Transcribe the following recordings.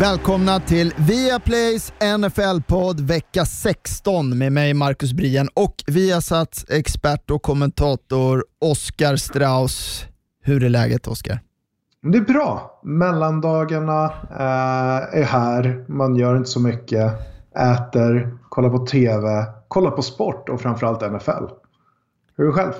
Välkomna till Viaplays NFL-podd vecka 16 med mig Marcus Brien och Viasats expert och kommentator Oskar Strauss. Hur är läget Oskar? Det är bra. Mellandagarna eh, är här. Man gör inte så mycket. Äter, kollar på TV, kollar på sport och framförallt NFL. Hur är det själv?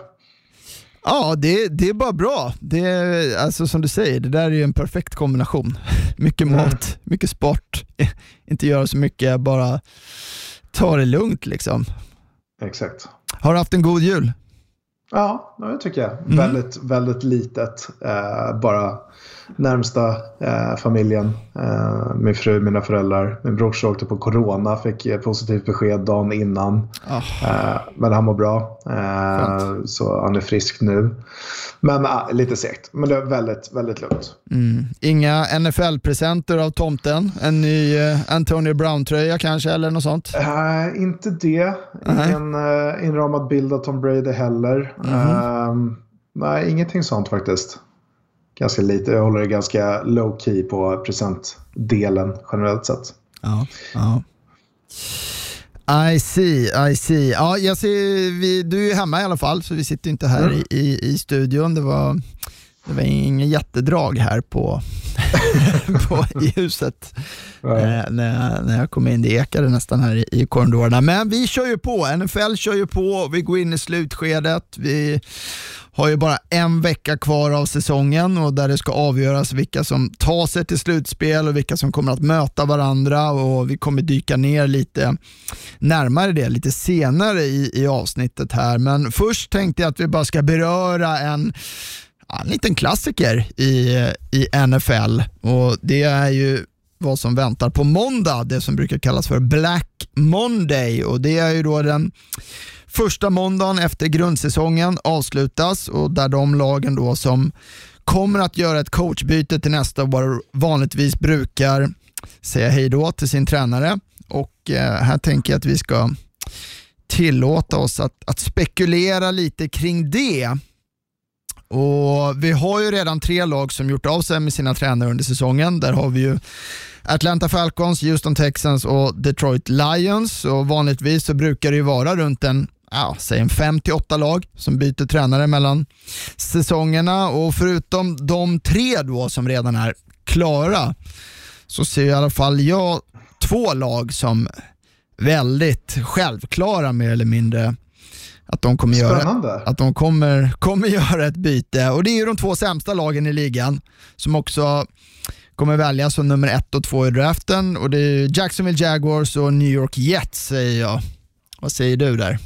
Ja, det, det är bara bra. Det är, alltså som du säger, det där är ju en perfekt kombination. Mycket Mm. mat, mycket sport, inte göra så mycket, bara ta det lugnt liksom. Exakt. Har du haft en god jul? Ja, det tycker jag. Väldigt, väldigt litet. Eh, bara närmsta eh, familjen. Eh, min fru, mina föräldrar. Min brorsa åkte på corona, fick eh, positivt besked dagen innan. Eh, men han mår bra. Eh, så han är frisk nu. Men ah, lite segt. Men det är väldigt, väldigt lugnt. Inga NFL-presenter av tomten? En ny eh, Antonio Brown-tröja kanske eller något sånt? Inte det. Ingen inramad bild av Tom Brady heller. Eh, nej, ingenting sånt faktiskt. Ganska lite. Jag håller det ganska low key på presentdelen generellt sett. Ja. ja. I see, I see. Ja, jag ser, vi, du är hemma i alla fall, så vi sitter inte här i, i, i studion. Det var, det var ingen jättedrag här på, på, i huset eh, när, jag, när jag kom in. Det ekade nästan här i, i korridorerna. Men vi kör ju på. NFL kör ju på. Vi går in i slutskedet. Vi har ju bara en vecka kvar av säsongen och där det ska avgöras vilka som tar sig till slutspel och vilka som kommer att möta varandra och vi kommer dyka ner lite närmare det lite senare i, i avsnittet här. Men först tänkte jag att vi bara ska beröra en ja, en liten klassiker i, i NFL och det är ju vad som väntar på måndag, det som brukar kallas för Black Monday. Och det är ju då den första måndagen efter grundsäsongen avslutas och där de lagen då som kommer att göra ett coachbyte till nästa år vanligtvis brukar säga hej då till sin tränare. Och eh, här tänker jag att vi ska tillåta oss att, att spekulera lite kring det. Och Vi har ju redan tre lag som gjort av sig med sina tränare under säsongen. Där har vi ju Atlanta Falcons, Houston Texans och Detroit Lions. Och vanligtvis så brukar det ju vara runt en ja, säg en 5-8 lag som byter tränare mellan säsongerna och förutom de tre då som redan är klara så ser i alla fall jag två lag som väldigt självklara mer eller mindre att de kommer, göra, att de kommer, kommer göra ett byte. Och Det är ju de två sämsta lagen i ligan som också kommer väljas som nummer ett och två i draften. Och Det är Jacksonville Jaguars och New York Jets säger jag. Vad säger du där?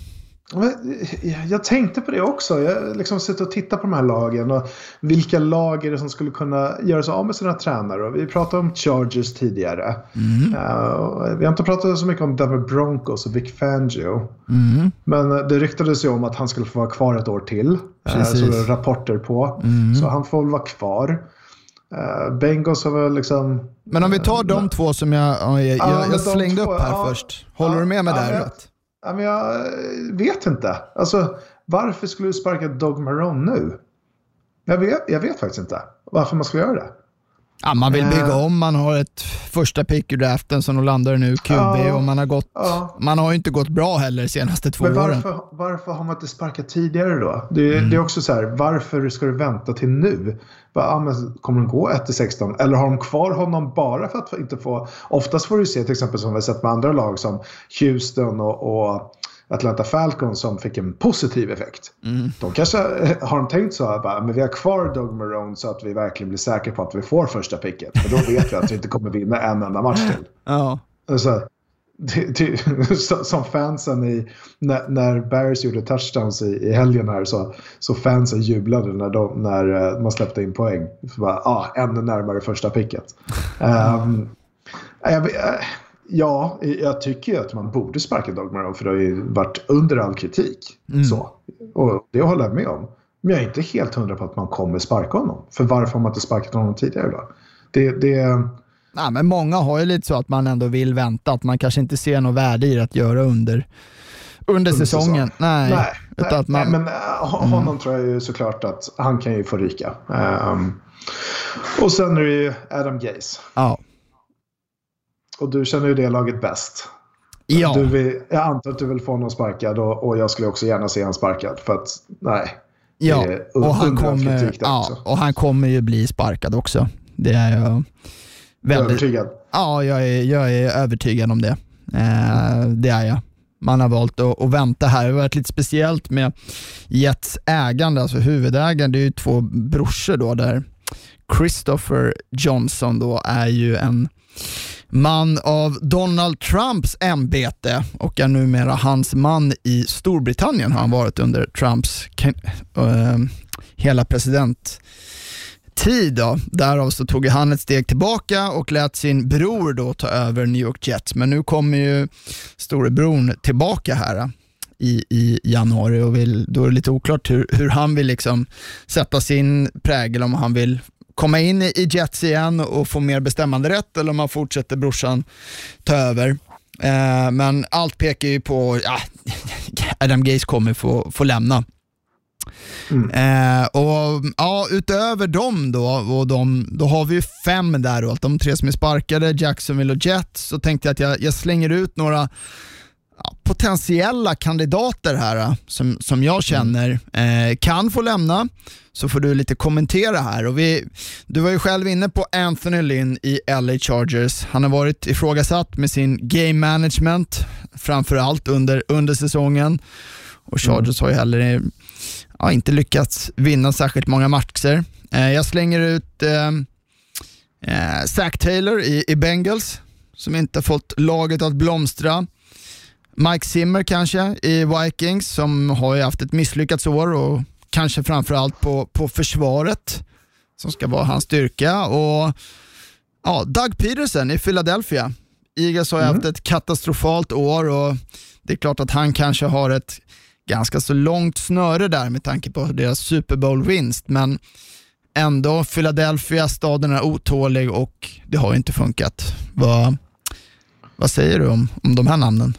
Eh, Jag tänkte på det också. Jag liksom sitter och tittar på de här lagen. Och vilka lag är det som skulle kunna göra sig av med sina tränare? Och vi pratade om Chargers tidigare. Eh, och vi har inte pratat så mycket om Denver Broncos och Vic Fangio. Men eh, det ryktades ju om att han skulle få vara kvar ett år till. Eh, Precis. Så det rapporter på. Så han får väl vara kvar. Uh, Bengals har väl liksom... Men om vi tar de två som jag, ja, jag, Ja, jag, jag de slängde upp här först. Håller du med mig där? Rött? Ja, men jag eh, vet inte. Alltså, varför skulle du sparka Doug Marone nu? Jag vet, jag vet faktiskt inte varför man skulle göra det. Ja, man vill bygga Eh. om, man har ett första pick ur draften som de landar nu, QB, Ja. och man har, gått, Ja. man har ju inte gått bra heller de senaste två Men åren. varför, varför har man inte sparkat tidigare då? Det, Mm. det är också så här, varför ska du vänta till nu? Bara, men kommer de gå 1-16? Eller har de kvar honom bara för att inte få... Oftast får du se till exempel som vi sett med andra lag som Houston och, och Atlanta Falcons som fick en positiv effekt. Mm. De kanske har de tänkt så här, bara, men vi har kvar Doug Marone så att vi verkligen blir säkra på att vi får första picket. För då vet vi att vi inte kommer vinna en enda match till. Ja. Alltså, det, det, så- som fansen i, när, när Bears gjorde touchdowns i, i helgen här så, så fansen jublade när, de, när eh, man släppte in poäng. För bara, ah, ännu närmare första picket. Ehm, jag, eh, ja, jag tycker ju att man borde sparka Doug Marone för det har ju varit under all kritik. Så. Och det håller jag med om. Men jag är inte helt hundra på att man kommer sparka honom. För varför har man inte sparkat honom tidigare då? Det, det... Nej, men många har ju lite så att man ändå vill vänta, att man kanske inte ser något värde i att göra under, under säsongen. Säsong. Nej, nej, nej, att man... nej men uh, honom mm. tror jag ju såklart att han kan ju få ryka. Um, och sen är det ju Adam Gaze. Ja. Och du känner ju det laget bäst. Ja. Du vill, jag antar att du vill få honom sparkad och, och jag skulle också gärna se honom sparkad. För att, nej. Ja, och han, kommer, ja och han kommer ju bli sparkad också. Det är jag väldigt... Övertygad? Ja, jag är, jag är övertygad om det. Eh, det är jag. Man har valt att, att, vänta här. Det har varit lite speciellt med Jets ägande, alltså huvudägaren, det är ju två brorsor då där Christopher Johnson då är ju en man av Donald Trumps ämbete och är numera hans man i Storbritannien har han varit under Trumps äh, hela president tid. Då. Därav så tog han ett steg tillbaka och lät sin bror då ta över New York Jets. Men nu kommer ju storebror tillbaka här i, i januari och vill, då är det lite oklart hur, hur han vill liksom sätta sin prägel, om han vill komma in i Jets igen och få mer bestämmande rätt eller om man fortsätter brorsan ta över. Eh, men allt pekar ju på, ja, Adam Gaze kommer få, få lämna. Mm. Eh, och ja, Utöver dem då, och de, då har vi fem där, och de tre som är sparkade, Jacksonville och Jets, så tänkte jag att jag, jag slänger ut några potentiella kandidater här som, som jag känner eh, kan få lämna så får du lite kommentera här. Och vi, du var ju själv inne på Anthony Lynn i LA Chargers. Han har varit ifrågasatt med sin game management, framförallt under, under säsongen. Och Chargers mm. har ju heller ja, inte lyckats vinna särskilt många matcher. Eh, jag slänger ut eh, eh, Zach Taylor i, i Bengals, som inte fått laget att blomstra. Mike Zimmer kanske i Vikings, som har ju haft ett misslyckats år och kanske framförallt på, på försvaret som ska vara hans styrka. Och ja, Doug Peterson i Philadelphia. Eagles har mm. haft ett katastrofalt år och det är klart att han kanske har ett ganska så långt snöre där med tanke på deras Super Bowl-vinst. Men ändå, Philadelphia, staden är otålig och det har inte funkat. Vad, vad säger du om, om de här namnen?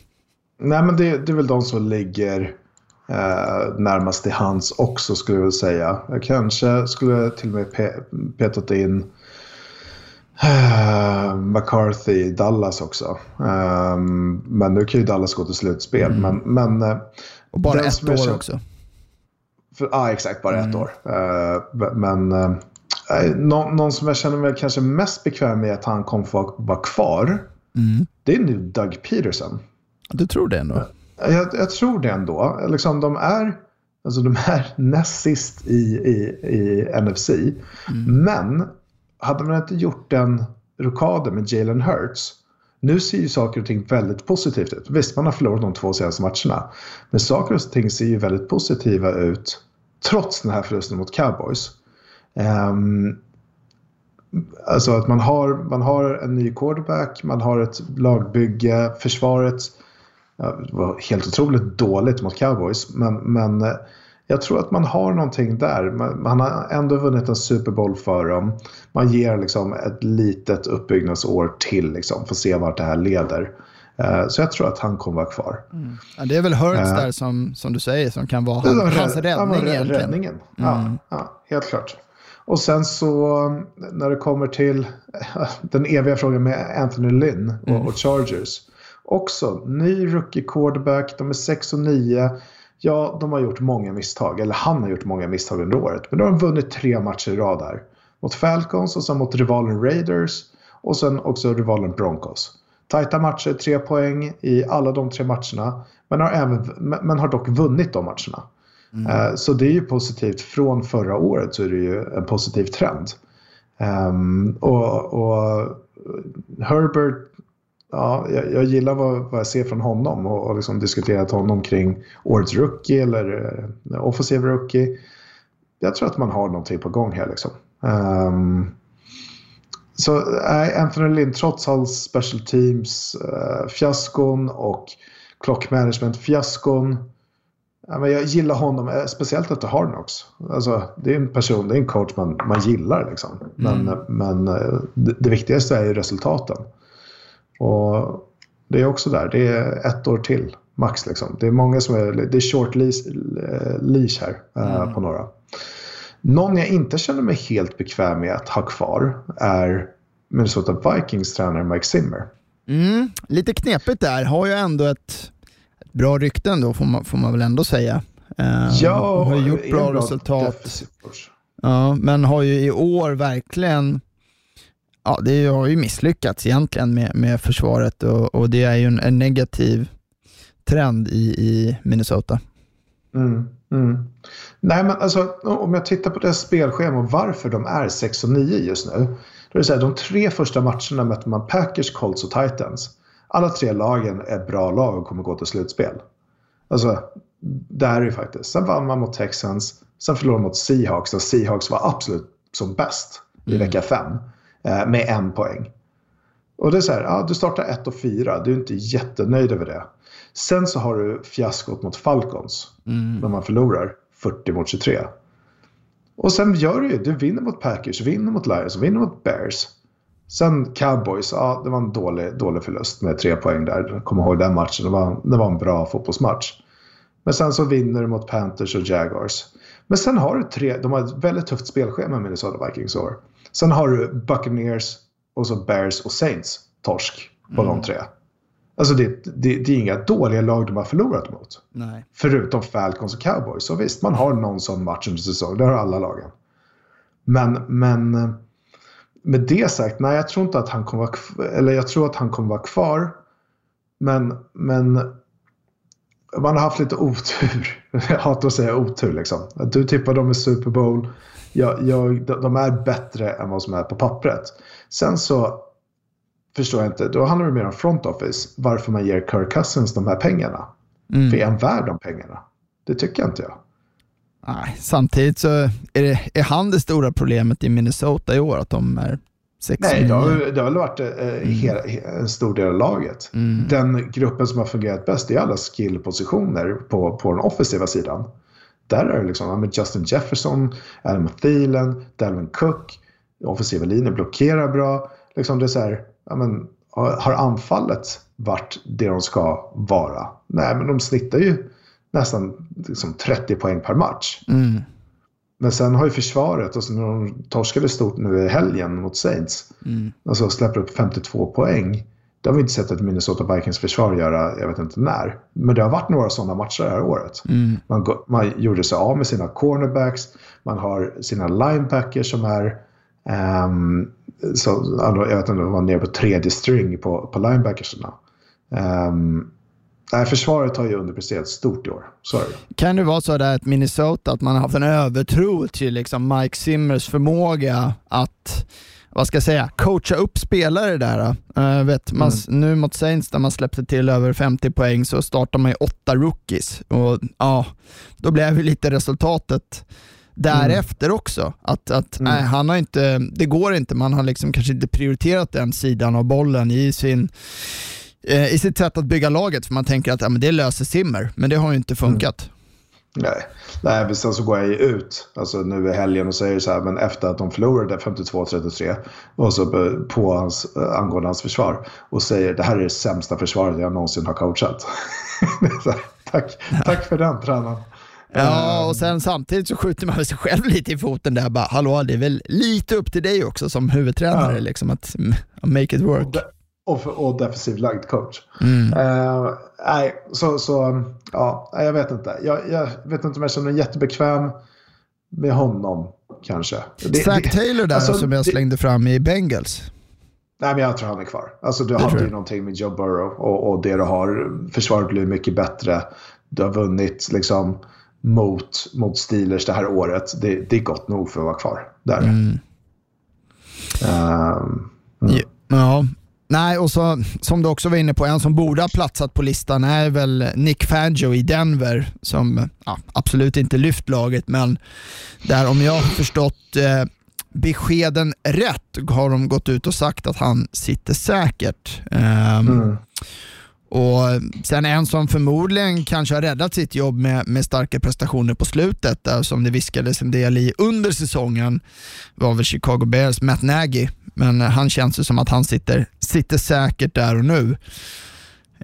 Nej, men det, det är väl de som ligger eh, närmast till hands också skulle jag säga. Jag kanske skulle till och med pe petat in eh, McCarthy i Dallas också. Eh, men nu kan ju Dallas gå till slutspel. Mm. Men, men, eh, Och bara ett år känner, också. Ja, ah, exakt. Bara mm. ett år. Eh, men eh, någon, någon, som jag känner mig kanske mest bekväm med att han kommer få vara kvar. Mm. Det är nu Doug Peterson. Du tror det ändå? Jag, jag, tror det ändå. Liksom, de, är, alltså, de är näst sist i, i, i NFC. Mm. Men hade man inte gjort den rokaden med Jalen Hurts. Nu ser ju saker och ting väldigt positivt ut. Visst, man har förlorat de två senaste matcherna. Men saker och ting ser ju väldigt positiva ut. Trots den här förlusten mot Cowboys. Um, alltså att man har, man har en ny quarterback, man har ett lagbygge, försvaret det var helt otroligt dåligt mot cowboys. Men, men eh, jag tror att man har någonting där. Man, har ändå vunnit en Super Bowl för dem. Man ger liksom ett litet uppbyggnadsår till. Liksom, för att se vart det här leder. Uh, så jag tror att han kommer vara kvar. Mm. Ja, det är väl Hurts uh, där som, som du säger som kan vara han, hans räddning ja, egentligen. Räddningen, mm. ja, helt klart. Och sen så när det kommer till den eviga frågan med Anthony Lynn och, mm. och Chargers. Också ny rookie quarterback, de är 6 och 9. Ja, de har gjort många misstag, eller han har gjort många misstag under året. Men då har de vunnit tre matcher i rad här. Mot Falcons och sen mot rivalen Raiders och sen också rivalen Broncos. Tajta matcher, tre poäng i alla de tre matcherna. Men har, även, men har dock vunnit de matcherna. Mm. Uh, så det är ju positivt. Från förra året så är det ju en positiv trend. Um, och, och Herbert ja, jag, jag gillar vad, vad, jag ser från honom och, och liksom diskuterat honom kring årets rookie eller uh, offensiv rookie. Jag tror att man har någonting på gång här liksom. Um, så äh, Anthony Lind, trots hans special teams uh, fiaskon och clock management fiaskon. Ja, men jag gillar honom, eh, speciellt efter Harnox. Alltså, det är en person, det är en coach man, man gillar. Liksom. Men, mm. men eh, det, det, viktigaste är ju resultaten. Och det är också där, det är ett år till max. Liksom. Det är många som är, det är short leash, eh, leash här mm. på några. Någon jag inte känner mig helt bekväm med att ha kvar är Minnesota Vikings tränare Mike Zimmer. Mm, lite knepigt där, har ju ändå ett bra rykte ändå får man, får man väl ändå säga. Uh, ja, har gjort bra, bra resultat. Ja, men har ju i år verkligen Ja, det har ju misslyckats egentligen med, med försvaret och, och det är ju en, en negativ trend i, i Minnesota. Mm, mm. Nej, men alltså, om jag tittar på deras spelschema och varför de är 6 och 9 just nu. Då är det så här, de tre första matcherna möter man Packers, Colts och Titans alla tre lagen är bra lag och kommer gå till slutspel. Alltså, det är det faktiskt. Sen vann man mot Texans, sen förlorade man mot Seahawks och Seahawks var absolut som bäst i mm. vecka fem eh, med en poäng. Och det är så här, ja, du startar 1 och 4, du är inte jättenöjd över det. Sen så har du fiaskot mot Falcons mm. när man förlorar 40 mot 23. Och sen gör du ju, du vinner mot Packers, vinner mot Lions, vinner mot Bears. Sen Cowboys, ja det var en dålig, dålig förlust med tre poäng där. Kommer ihåg den matchen, det var, det var en bra fotbollsmatch. Men sen så vinner du mot Panthers och Jaguars. Men sen har du tre, de har ett väldigt tufft spelschema Minnesota Vikings år. Sen har du Buccaneers och så Bears och Saints, torsk på mm. de tre. Alltså det, det, det, är inga dåliga lag de har förlorat mot. Nej. Förutom Falcons och Cowboys. Så visst, man har någon sån match under säsongen. Det har alla lagen. Men, men med det sagt, nej jag tror inte att han kommer vara kvar, eller jag tror att han kommer vara kvar. Men, men man har haft lite otur. Jag hatar att säga otur liksom. Du tippar dem i Super Bowl. Jag, jag, de är bättre än vad som är på pappret. Sen så förstår jag inte, då handlar det mer om front office. Varför man ger Kirk Cousins de här pengarna. Mm. För är han värd de pengarna? Det tycker jag inte jag. Nej, samtidigt så är, det, är han det stora problemet i Minnesota i år, att de är 6 Nej, det har, det har väl varit eh, mm. hela, en stor del av laget. Mm. Den gruppen som har fungerat bäst är alla skillpositioner på, på den offensiva sidan. Där är det liksom med Justin Jefferson, Adam Thielen, Dalvin Cook. Offensiva linjen blockerar bra. Liksom det är här, ja, men, har anfallet varit det de ska vara? Nej, men de snittar ju nästan liksom 30 poäng per match. Mm. Men sen har ju försvaret, alltså när de torskade stort nu i helgen mot Saints, mm. alltså släpper upp 52 poäng. Det har vi inte sett ett Minnesota Vikings försvar göra, jag vet inte när. Men det har varit några sådana matcher det här året. Mm. Man, man gjorde sig av med sina cornerbacks, man har sina linebackers som är um, så, jag vet inte, de var nere på tredje string på, på linebackersarna. Um, Nej, försvaret har ju underpresterat stort i år. Det. Kan det vara så där att Minnesota, att man har haft en övertro till liksom Mike Simmers förmåga att vad ska jag säga, coacha upp spelare där. Uh, vet, man, mm. Nu mot Saints där man släppte till över 50 poäng så startar man ju åtta rookies och ja, då blev ju lite resultatet därefter mm. också. Att, att mm. nej, han har inte, det går inte, man har liksom kanske inte prioriterat den sidan av bollen i sin Eh, i sitt sätt att bygga laget. För man tänker att ja, men det löser Simmer, men det har ju inte funkat. Mm. Nej, Nej men sen så går jag ju ut alltså nu i helgen och säger så här, men efter att de förlorade 52-33 och så på hans, eh, angående hans försvar och säger det här är det sämsta försvaret jag någonsin har coachat. tack, tack för den tränaren. Ja, eh. och sen samtidigt så skjuter man sig själv lite i foten där. Bara, Hallå, det är väl lite upp till dig också som huvudtränare, ja. liksom, att make it work och, och defensivt lagd coach. Mm. Uh, nej, så, så ja, jag vet inte. Jag, jag, vet inte om jag känner mig jättebekväm med honom kanske. Det, Zach Taylor där alltså, som jag slängde fram i Bengals. Nej, men jag tror han är kvar. Alltså, du har ju någonting med Joe Burrow och, och det du har. Försvaret blir mycket bättre. Du har vunnit liksom mot, mot Steelers det här året. Det, det är gott nog för att vara kvar där. Mm. Um, mm. Ja, Nej, och så, som du också var inne på, en som borde ha platsat på listan är väl Nick Fangio i Denver som ja, absolut inte lyft laget, men där om jag har förstått eh, beskeden rätt har de gått ut och sagt att han sitter säkert. Eh, mm. Och sen en som förmodligen kanske har räddat sitt jobb med, med starka prestationer på slutet, där, som det viskades en del i under säsongen, var väl Chicago Bears Matt Nagy. Men han känns ju som att han sitter, sitter säkert där och nu.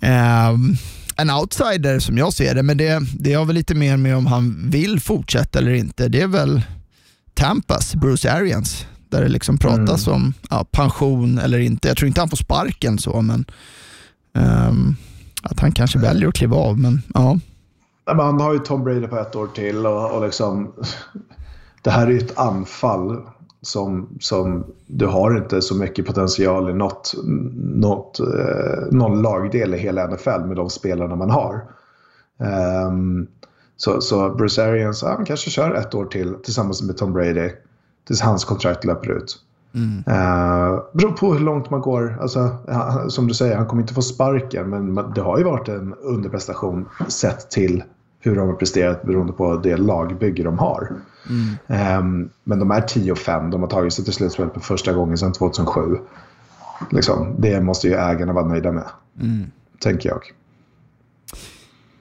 Um, en outsider som jag ser det, men det, det har väl lite mer med om han vill fortsätta eller inte. Det är väl Tampas, Bruce Arians, där det liksom pratas mm. om ja, pension eller inte. Jag tror inte han får sparken så, men Ehm, att han kanske väljer att kliva av. Men, ja. men han har ju Tom Brady på ett år till och, och liksom, det här är ju ett anfall som, som du har inte så mycket potential i något, något, eh, någon lagdel i hela NFL med de spelarna man har. Um, så, så Bruce Arians, han kanske kör ett år till tillsammans med Tom Brady tills hans kontrakt löper ut. Mm. Uh, beror på hur långt man går. Alltså, som du säger, han kommer inte få sparken men det har ju varit en underprestation sett till hur de har presterat beroende på det lagbygge de har. Mm. Um, men de är 10-5, de har tagit sig till slutspel för första gången sedan 2007. Liksom, det måste ju ägarna vara nöjda med, mm. tänker jag.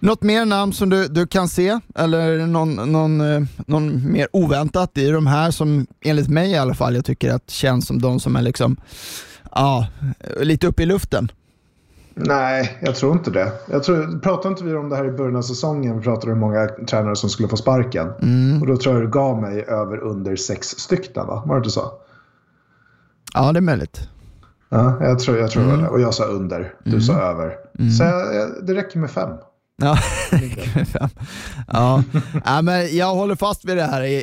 Något mer namn som du, du kan se eller någon, någon, eh, någon mer oväntat i de här som enligt mig i alla fall jag tycker att känns som de som är liksom, ja, lite uppe i luften? Nej, jag tror inte det. Jag tror, pratade inte vi om det här i början av säsongen? Vi pratade om hur många tränare som skulle få sparken. Mm. Och då tror jag du gav mig över under sex stycken, va? Var det inte så? Ja, det är möjligt. Ja, jag tror, jag tror mm. det. Och jag sa under. Du mm. sa över. Mm. Så jag, det räcker med fem. Ja, ja. ja, men jag håller fast vid det här.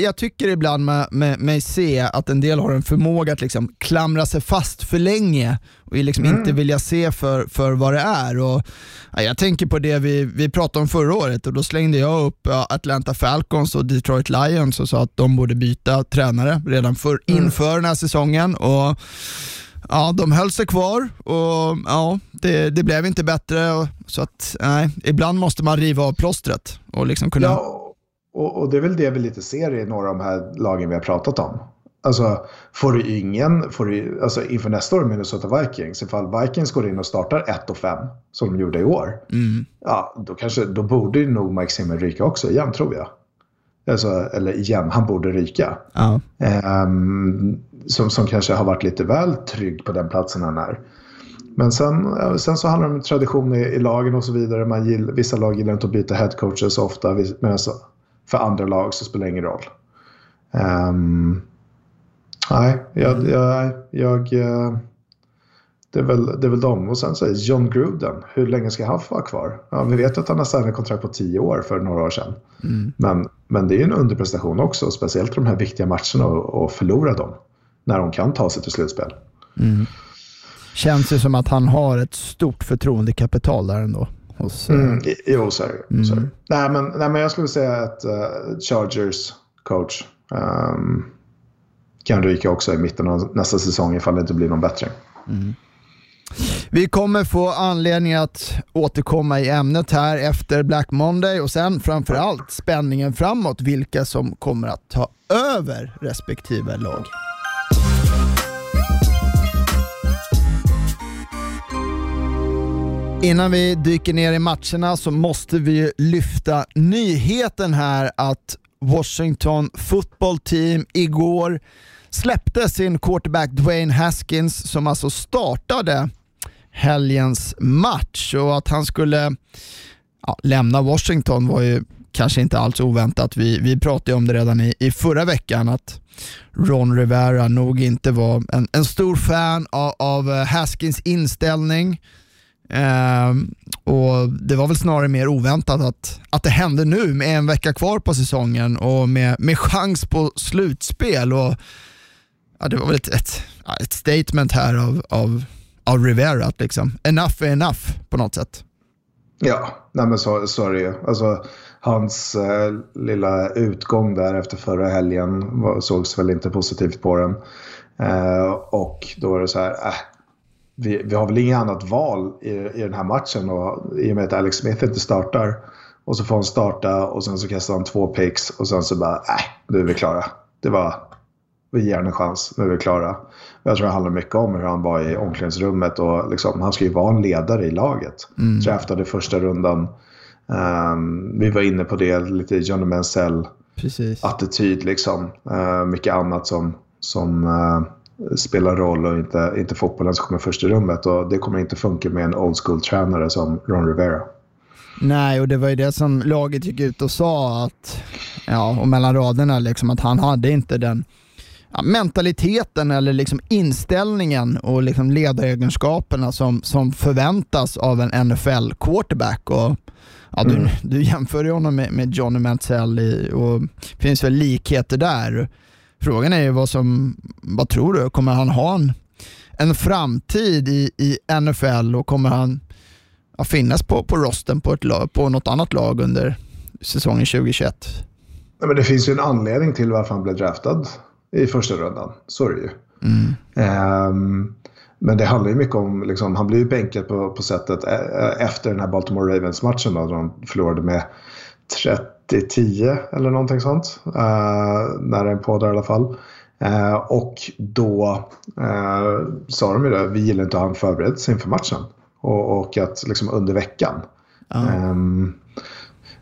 Jag tycker ibland med, med, med se att en del har en förmåga att liksom klamra sig fast för länge och liksom mm. inte vilja se för, för vad det är. Och, ja, jag tänker på det vi, vi pratade om förra året och då slängde jag upp Atlanta Falcons och Detroit Lions och sa att de borde byta tränare redan för, mm. inför den här säsongen. Och ja, de höll sig kvar och ja, det, det blev inte bättre. Så att, nej, ibland måste man riva av plåstret och liksom kunna... Ja, och, och, det är väl det vi lite ser i några av de här lagen vi har pratat om. Alltså, får du ingen, får du, alltså inför nästa år Minnesota Vikings, ifall Vikings går in och startar 1 och 5 som de gjorde i år, mm. ja, då, kanske, då borde nog Mike Zimmer ryka också igen tror jag. Alltså, eller igen, han borde ryka. Ja. Um, som, som kanske har varit lite väl trygg på den platsen han är. Men sen, sen så handlar det om tradition i, i lagen och så vidare. Man gill, vissa lag gillar inte att byta headcoacher så ofta. Men för andra lag så spelar det ingen roll. Um, nej, jag, jag, jag, eh, det, är väl, det är väl de. Och sen så är John Gruden, hur länge ska han få vara kvar? Ja, vi vet att han har signat kontrakt på tio år för några år sedan. Mm. Men, men det är en underprestation också, speciellt de här viktiga matcherna och, och förlora dem när de kan ta sig till slutspel. Mm. Känns ju som att han har ett stort förtroendekapital där ändå. Hos, uh... mm, jo, så är det. Nej, men, nej, men jag skulle säga att uh, Chargers coach um, kan ryka också i mitten av nästa säsong ifall det inte blir någon bättre. Mm. Vi kommer få anledning att återkomma i ämnet här efter Black Monday och sen framförallt spänningen framåt, vilka som kommer att ta över respektive lag. Mm. Innan vi dyker ner i matcherna så måste vi lyfta nyheten här att Washington football team igår släppte sin quarterback Dwayne Haskins som alltså startade helgens match och att han skulle ja, lämna Washington var ju kanske inte alls oväntat. Vi, vi pratade om det redan i, i förra veckan att Ron Rivera nog inte var en, en stor fan av, av eh, Haskins inställning. Eh, och Det var väl snarare mer oväntat att, att det hände nu med en vecka kvar på säsongen och med, med chans på slutspel. Och, ja, det var väl ett, ett, ett statement här av, av, av Rivera att liksom, enough är enough på något sätt. Ja, nej men så, så är det ju. Alltså, hans eh, lilla utgång där efter förra helgen var, sågs väl inte positivt på den. Eh, och då var det så här, eh, vi, vi har väl inget annat val i, i den här matchen och, i och med att Alex Smith inte startar. Och så får han starta och sen så kastar han två picks och sen så bara, nej, äh, nu är vi klara. Det var, Vi ger en chans, nu är vi klara. Jag tror det handlar mycket om hur han var i omklädningsrummet och liksom, han ska ju vara en ledare i laget. Mm. Draftade första rundan. Um, vi var inne på det, lite Johnny Mansell-attityd liksom. Uh, mycket annat som, som uh, spelar roll och inte, inte fotbollen som kommer först i rummet. Och det kommer inte funka med en old school-tränare som Ron Rivera. Nej, och det var ju det som laget gick ut och sa att, ja, och mellan raderna, liksom, att han hade inte den ja, mentaliteten eller liksom inställningen och liksom ledaregenskaperna som, som förväntas av en NFL-quarterback. ja, du, mm. du jämför ju honom med, med Johnny Manziel och det finns väl likheter där. Frågan är ju vad som, vad tror du, kommer han ha en, en framtid i, i NFL och kommer han ja, finnas på, på rosten på, ett lag, på något annat lag under säsongen 2021? Ja, men det finns ju en anledning till varför han blev draftad i första rundan. Så är det ju. Mm. Um, men det handlar ju mycket om, liksom, han blev ju bänkad på, på sättet efter den här Baltimore Ravens-matchen då, de förlorade med 30-10 eller någonting sånt. Uh, när den på där i alla fall. Uh, och då uh, sa de ju det, vi gillar inte att ha en förberedelse inför matchen. Och, och att liksom under veckan. Um,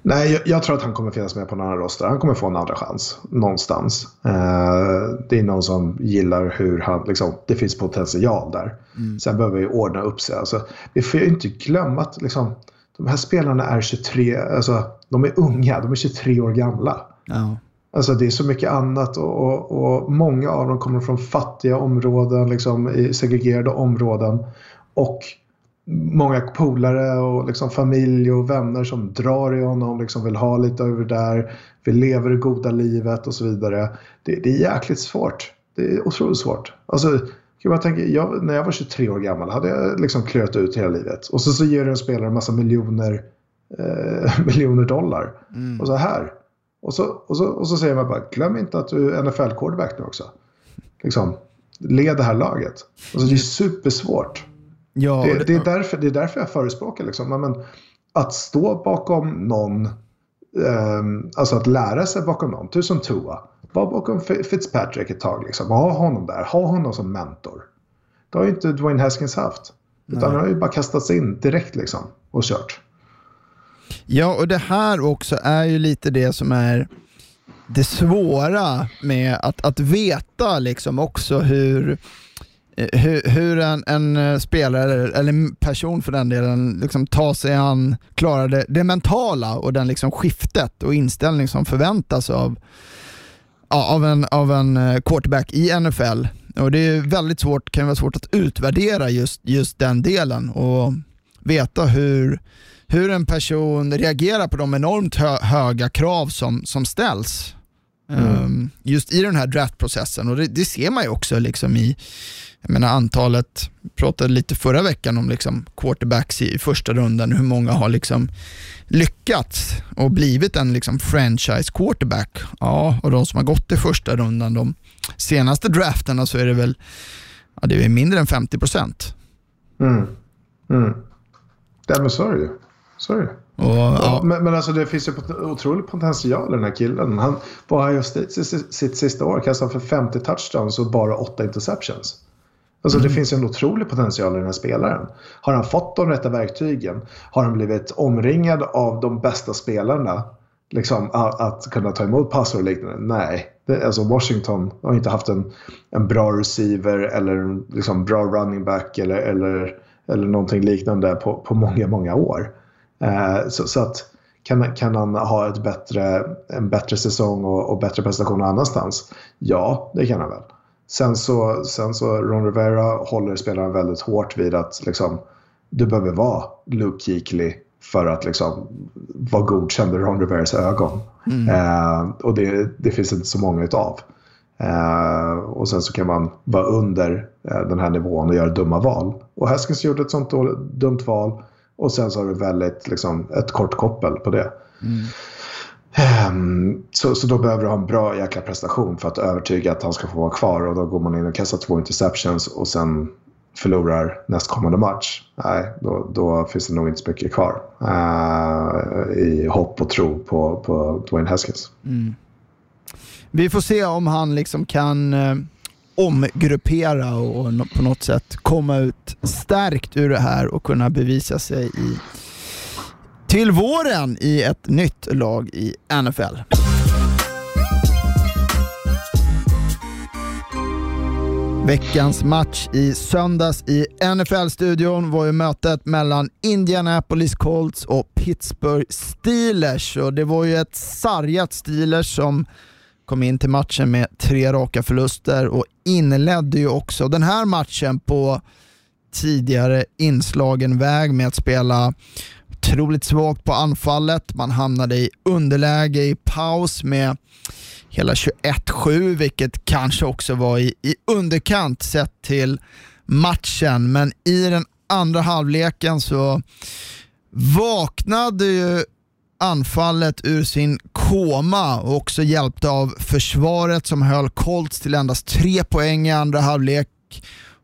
Nej, jag, jag, tror att han kommer finnas med på en annan roster. Han kommer få en andra chans någonstans. Eh, det är någon som gillar hur han, liksom, det finns potential där. Mm. Sen behöver vi ordna upp sig. Alltså, vi får ju inte glömma att liksom, de här spelarna är 23, alltså, de är unga, de är 23 år gamla. Ja. Alltså det är så mycket annat och, och, och, många av dem kommer från fattiga områden, liksom, i segregerade områden. Och många polare och liksom familj och vänner som drar i honom, liksom vill ha lite över där, vill leva det goda livet och så vidare. Det, det är jäkligt svårt. Det är otroligt svårt. Alltså, jag tänker, jag, när jag var 23 år gammal hade jag liksom klöt ut hela livet. Och så, så ger du en spelare en massa miljoner, eh, miljoner dollar. Mm. Och så här. Och så, och, så, och så säger man bara, glöm inte att du är NFL-quarterback nu också. Liksom, led det här laget. Alltså, det är supersvårt. Ja, det, det, är därför, det är därför jag förespråkar liksom, men, att stå bakom någon, eh, alltså att lära sig bakom någon, du som Tua. Var bakom Fitzpatrick ett tag, liksom. ha honom där, ha honom som mentor. Det har ju inte Dwayne Haskins haft. Utan han har ju bara kastats in direkt liksom och kört. Ja, och det här också är ju lite det som är det svåra med att, att veta liksom också hur eh, hur, hur en, en, eh, spelare, eller en person för den delen, liksom tar sig an, klarar det, det mentala och den liksom skiftet och inställning som förväntas av, av, en, av en eh, quarterback i NFL. Och Det är väldigt svårt, kan vara svårt att utvärdera just, just den delen och veta hur, hur en person reagerar på de enormt hö, höga krav som, som ställs. Mm. Um, just i den här draftprocessen och det, det, ser man ju också liksom i, jag menar antalet, pratade lite förra veckan om liksom quarterbacks i första rundan, hur många har liksom lyckats och blivit en liksom franchise quarterback. Ja, och de som har gått i första rundan, de senaste drafterna så är det väl ja, det är mindre än 50 procent. Mm. Mm. Ja, men så är det ju. Så är det. Och, ja. men, men alltså det finns ju otrolig potential i den här killen. Han på Ohio State sitt, sitt sista år kastade för 50 touchdowns och bara 8 interceptions. Alltså mm. det finns en otrolig potential i den här spelaren. Har han fått de rätta verktygen? Har han blivit omringad av de bästa spelarna? Liksom, att, att kunna ta emot passar och liknande? Nej. Det, alltså Washington har inte haft en, en bra receiver eller en liksom bra running back eller, eller, eller någonting liknande på, på många, många år. Eh, så, så, att kan, kan han ha ett bättre, en bättre säsong och, och bättre prestation någon annanstans? Ja, det kan han väl. Sen så, sen så Ron Rivera håller spelarna väldigt hårt vid att liksom, du behöver vara Luke Kuechly för att liksom, vara godkänd i Ron Riveras ögon. Mm. Eh, och det, det, finns inte så många utav. Eh, och sen så kan man vara under eh, den här nivån och göra dumma val. Och Haskins gjorde ett sånt dumt val och sen så har du väldigt, liksom, ett kort koppel på det. Mm. Um, så, så då behöver du ha en bra jäkla prestation för att övertyga att han ska få vara kvar. Och då går man in och kastar två interceptions och sen förlorar nästkommande match. Nej, då, då finns det nog inte så mycket kvar uh, i hopp och tro på, på Dwayne Haskins. Mm vi får se om han liksom kan eh, omgruppera och, och på något sätt komma ut stärkt ur det här och kunna bevisa sig i, till våren i ett nytt lag i NFL. Veckans match i söndags i NFL-studion var ju mötet mellan Indianapolis Colts och Pittsburgh Steelers. Och det var ju ett sargat Steelers som kom in till matchen med tre raka förluster och inledde ju också den här matchen på tidigare inslagen väg med att spela otroligt svagt på anfallet. Man hamnade i underläge i paus med hela 21-7, vilket kanske också var i, i underkant sett till matchen. Men i den andra halvleken så vaknade ju anfallet ur sin koma och också hjälpte av försvaret som höll Colts till endast tre poäng i andra halvlek.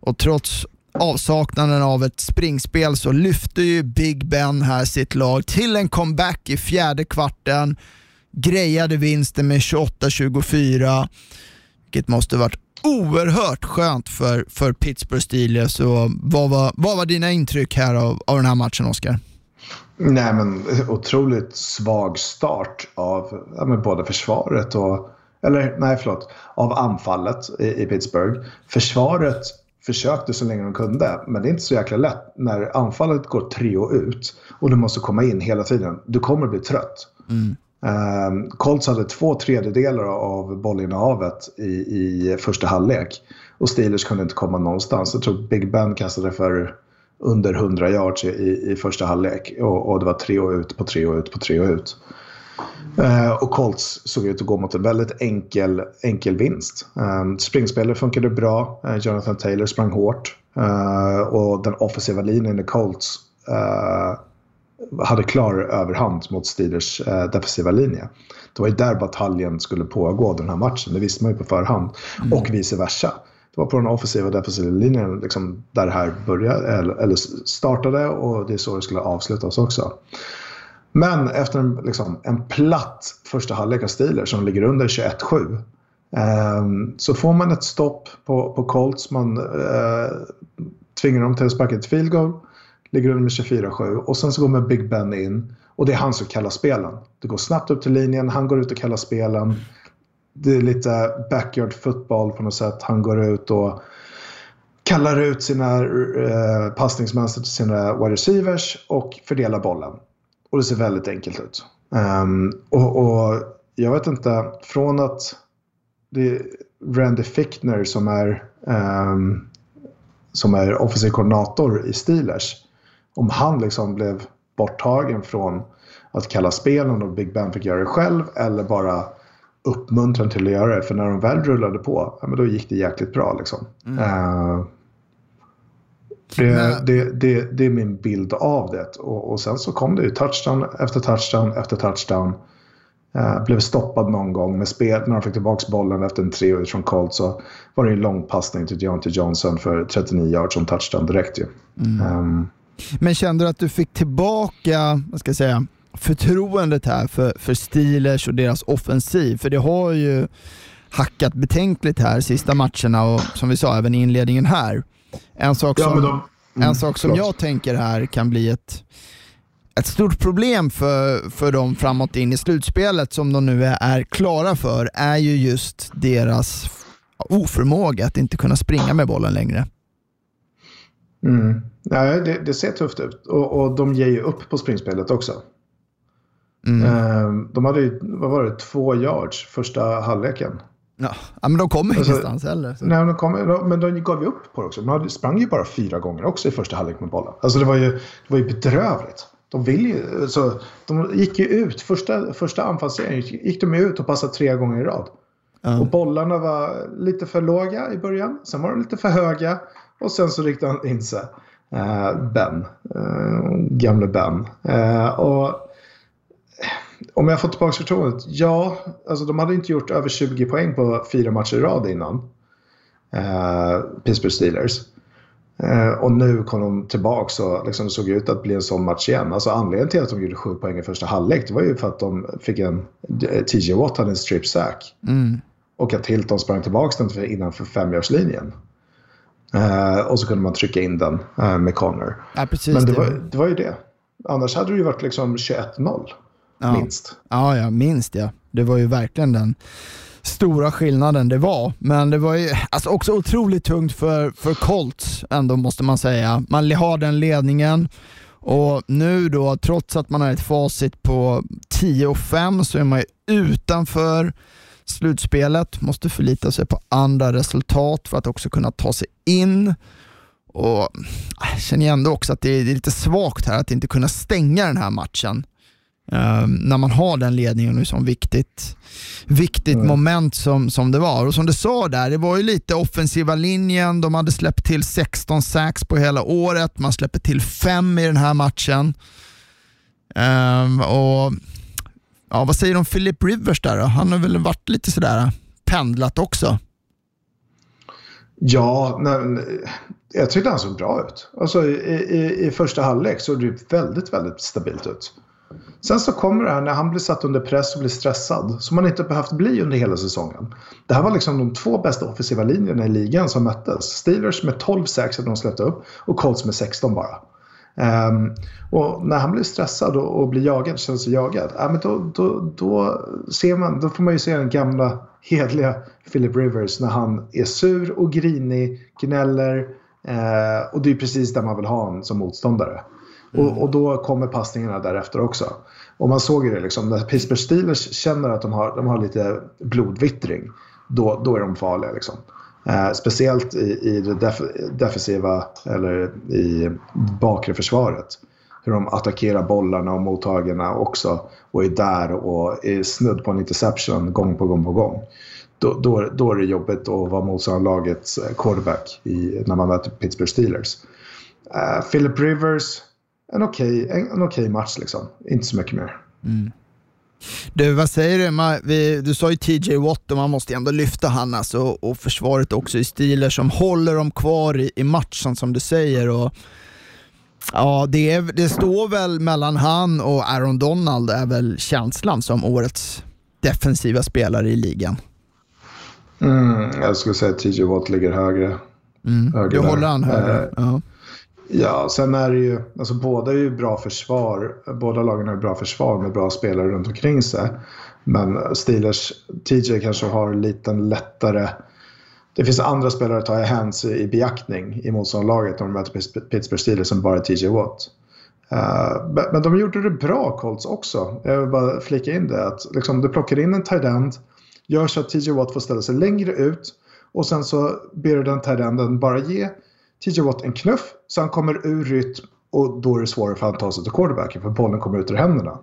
Och trots avsaknaden av ett springspel så lyfte ju Big Ben här sitt lag till en comeback i fjärde kvarten grejade vinsten med 28-24, vilket måste varit oerhört skönt för, för Pittsburgh Steelers. Vad, var, vad var dina intryck här av, av den här matchen, Oskar? Nej, men otroligt svag start av ja, både försvaret och... Eller nej, förlåt. Av anfallet i, i Pittsburgh. Försvaret försökte så länge de kunde, men det är inte så jäkla lätt när anfallet går tre och ut och du måste komma in hela tiden. Du kommer bli trött. Mm. Um, Colts hade två tredjedelar av bollinnehavet i, i första halvlek. Och Steelers kunde inte komma någonstans. Jag tror Big Ben kastade för under 100 yards i, i första halvlek. Och, och, det var tre och ut på tre och ut på tre och ut. Uh, och Colts såg ut att gå mot en väldigt enkel, enkel vinst. Um, springspelet funkade bra. Uh, Jonathan Taylor sprang hårt. Uh, och den offensiva linjen i Colts hade klar överhand mot Steelers eh, defensiva linje. Det var ju där bataljen skulle pågå den här matchen, det visste man ju på förhand. Mm. Och vice versa. Det var på den offensiva och defensiva linjen liksom, där det här började, eller, eller startade och det är så det skulle avslutas också. Men efter en, liksom, en platt första halvlek av Steelers som ligger under 21-7 eh, så får man ett stopp på, på Colts. Man eh, tvingar dem till att sparka ett field goal. Ligger under med 24-7 och sen så går med Big Ben in. Och det är han som kallar spelen. Det går snabbt upp till linjen, han går ut och kallar spelen. Det är lite backyard football på något sätt. Han går ut och kallar ut sina eh, passningsmönster till sina wide receivers och fördelar bollen. Och det ser väldigt enkelt ut. Um, och, och, jag vet inte, från att det är Randy Fickner som är, um, som är offensiv koordinator i Steelers om han liksom blev borttagen från att kalla spelen och Big Ben fick göra det själv eller bara uppmuntran till att göra det. För när de väl rullade på, ja, men då gick det jäkligt bra. Liksom. Mm. Uh, det, det, det, det, är min bild av det. Och, och, sen så kom det ju touchdown efter touchdown efter touchdown. Uh, blev stoppad någon gång med spel. När de fick tillbaka bollen efter en tre från Colt så var det en lång passning till Deontay Johnson för 39 yards som touchdown direkt ju. Mm. Um, men kände du att du fick tillbaka, vad ska jag säga, förtroendet här för, för Steelers och deras offensiv? För det har ju hackat betänkligt här sista matcherna och som vi sa även i inledningen här. En sak som, ja, de, mm, en sak som jag tänker här kan bli ett, ett stort problem för, för dem framåt in i slutspelet som de nu är, är klara för är ju just deras oförmåga att inte kunna springa med bollen längre. Mm. Ja, det, det, ser tufft ut. Och, och de ger ju upp på springspelet också. Mm. Ehm, de hade ju, vad var det, två yards första halvleken. Ja, men de kommer alltså, ingenstans heller. Så. Nej, de kom, men de gav ju upp på det också. De sprang ju bara fyra gånger också i första halvlek med bollen. Alltså det var ju, det var ju bedrövligt. De, vill ju, alltså, de gick ju ut, första, första anfallsserien gick de ut och passade tre gånger i rad. Mm. Och bollarna var lite för låga i början. Sen var de lite för höga. Och sen så riktade han in sig. Uh, ben. Uh, gamle Ben. Uh, och om jag får tillbaka förtroendet? Ja, alltså de hade inte gjort över 20 poäng på fyra matcher i rad innan. Uh, Pittsburgh Steelers. Uh, och nu kom de tillbaka och liksom såg ut att bli en sån match igen. Alltså anledningen till att de gjorde sju poäng i första halvlek det var ju för att de fick en... TJ Watt hade en strip sack. Mm. och att Hilton sprang tillbaka den innanför femyardslinjen. Uh, och så kunde man trycka in den uh, med Connor. Ja. Men det var, det var ju det. Annars hade det ju varit liksom 21-0. Ja. Minst. Ja, ja, minst ja. Det var ju verkligen den stora skillnaden det var. Men det var ju alltså också otroligt tungt för, för Colts ändå måste man säga. Man har den ledningen och nu då, trots att man har ett facit på 10 och 5 så är man ju utanför slutspelet, måste förlita sig på andra resultat för att också kunna ta sig in. Och jag känner ändå också att det är lite svagt här att inte kunna stänga den här matchen. Um, när man har den ledningen nu som viktigt, viktigt mm. moment som, som det var. Och som du sa där, det var ju lite offensiva linjen, de hade släppt till 16 sax på hela året, man släpper till fem i den här matchen. Um, och ja, Vad säger du om Philip Rivers där då? Han har väl varit lite sådär pendlat också? Ja, nej, jag tyckte han såg bra ut. Alltså, i, i, I första halvlek såg det väldigt, väldigt stabilt ut. Sen så kommer det här när han blir satt under press och blir stressad, som han inte behövt bli under hela säsongen. Det här var liksom de två bästa offensiva linjerna i ligan som möttes. Steelers med 12 sex hade de släppt upp och Colts med 16 bara. Um, och när han blir stressad och, och blir jagad, känner sig jagad, ja, men då, då, då, ser man, då får man ju se den gamla hedliga Philip Rivers när han är sur och grinig, gnäller. Uh, och det är precis där man vill ha honom som motståndare. Mm. Och, och, då kommer passningarna därefter också. Och man såg ju det liksom, när Pittsburgh Steelers känner att de har, de har lite blodvittring, då, då är de farliga. Liksom. Eh, speciellt i, i det def defensiva, eller i bakre försvaret. Hur de attackerar bollarna och mottagarna också och är där och är snudd på en interception gång på gång på gång. Då, då, då är det jobbigt att vara motståndarlagets quarterback i, när man möter Pittsburgh Steelers. Uh, Philip Rivers en okej okay, en, en okay match liksom. Inte så mycket mer. Mm. Du, vad säger du? du sa ju TJ Watt och man måste ändå lyfta han alltså, och försvaret också i stilar som håller dem kvar i, i matchen som du säger. Och, ja, det, är, det står väl mellan han och Aaron Donald är väl känslan som årets defensiva spelare i ligan. Mm, jag skulle säga att TJ Watt ligger högre. Mm, högre du håller han högre? Uh, ja. Ja, sen är det ju, alltså båda är ju bra försvar. Båda lagen har ju bra försvar med bra spelare runt omkring sig. Men Steelers, TJ kanske har lite lättare det finns andra spelare att ta i hands i beaktning i motståndarlaget om de möter Pittsburgh Steelers som bara TJ Watt. Uh, men de gjorde det bra Colts också. Jag vill bara flika in det. Att liksom, du plockar in en tight end, gör så att TJ Watt får ställa sig längre ut och sen så ber du den tight enden bara ge TJ Watt en knuff så han kommer ur rytm och då är det svårare för att ta sig till quarterbacken för bollen kommer ut ur händerna.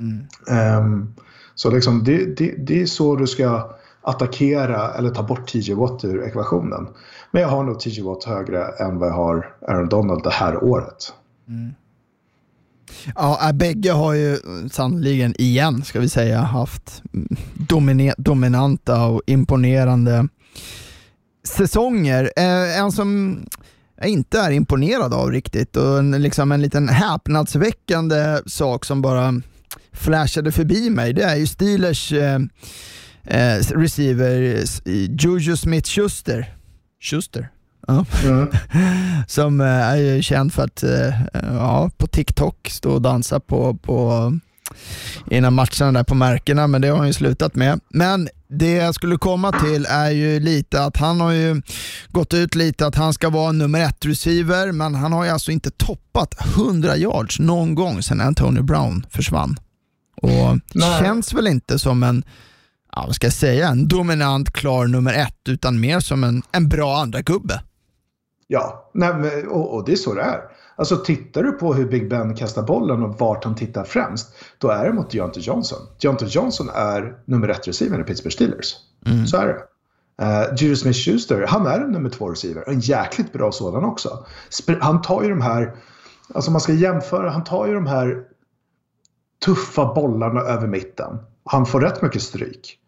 Mm. Um, så liksom, det, det, det, är så du ska attackera eller ta bort TJ Watt ur ekvationen. Men jag har nog TJ Watt högre än vad jag har Aaron Donald det här året. Mm. Ja, äh, bägge har ju sannoliken igen, ska vi säga, haft dominanta och imponerande säsonger. Eh, en som jag inte är imponerad av riktigt och en, liksom en liten häpnadsväckande sak som bara flashade förbi mig, det är ju Steelers eh, eh, receiver Juju Smith-Schuster. Schuster? Ja. Mm. som eh, är känd för att eh, ja, på TikTok stå och dansa på, på innan matcherna där på märkena, men det har han ju slutat med. Men det jag skulle komma till är ju lite att han har ju gått ut lite att han ska vara nummer ett receiver, men han har ju alltså inte toppat 100 yards någon gång sedan Antonio Brown försvann. Och Nej. känns väl inte som en, ja, vad ska jag säga, en dominant klar nummer ett, utan mer som en, en bra andra gubbe. Ja, Nej, och, och det är så det är. Alltså tittar du på hur Big Ben kastar bollen och vart han tittar främst, då är det mot Deontay Johnson. Deontay Johnson är nummer ett receiver i Pittsburgh Steelers. Mm. Så är det. Uh, Judy Smith-Schuster, han är en nummer två receiver. En jäkligt bra sådan också. Han tar ju de här, alltså man ska jämföra, han tar ju de här tuffa bollarna över mitten. Han får rätt mycket stryk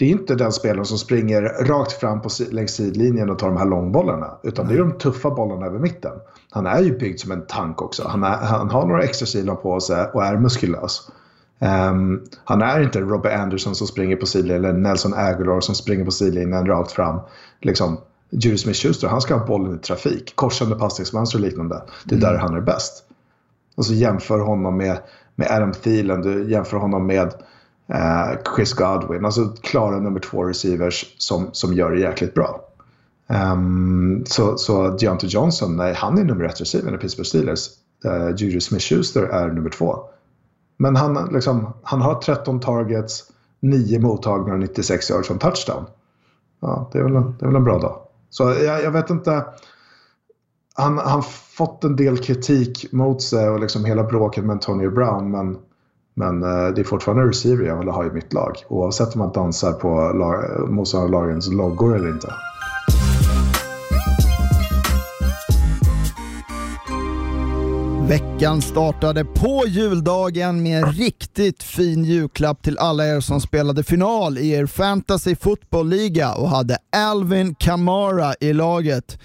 det är inte den spelaren som springer rakt fram på, längs sidlinjen och tar de här långbollarna. Utan det är de tuffa bollarna över mitten. Han är ju byggd som en tank också. Han, är, han har några extra kilon på sig och är muskulös. Um, han är inte Robbie Anderson som springer på sidlinjen eller Nelson Aguilar som springer på sidlinjen rakt fram. Liksom, Judy Smith-Schuster, han ska ha bollen i trafik, korsande passningsmönster och liknande. Det är mm. där han är bäst. Och så jämför honom med, med Adam Thielen, du jämför honom med eh, Chris Godwin. Alltså klara nummer två receivers som, som gör det jäkligt bra. Um, så, så Deontay Johnson, nej, han är nummer ett receiver i Pittsburgh Steelers. Uh, Juju Smith-Schuster är nummer två. Men han, liksom, han har 13 targets, 9 mottagningar och 96 yards som touchdown. Ja, det är väl en, det är väl en bra dag. Så jag, jag vet inte. Han har fått en del kritik mot sig och liksom hela bråket med Antonio Brown. Men, men eh, det är fortfarande receiver jag vill ha i mitt lag. Oavsett om man dansar på motståndarlagens loggor eller inte. Veckan startade på juldagen med en riktigt fin julklapp till alla er som spelade final i er fantasy fotbollliga och hade Alvin Kamara i laget.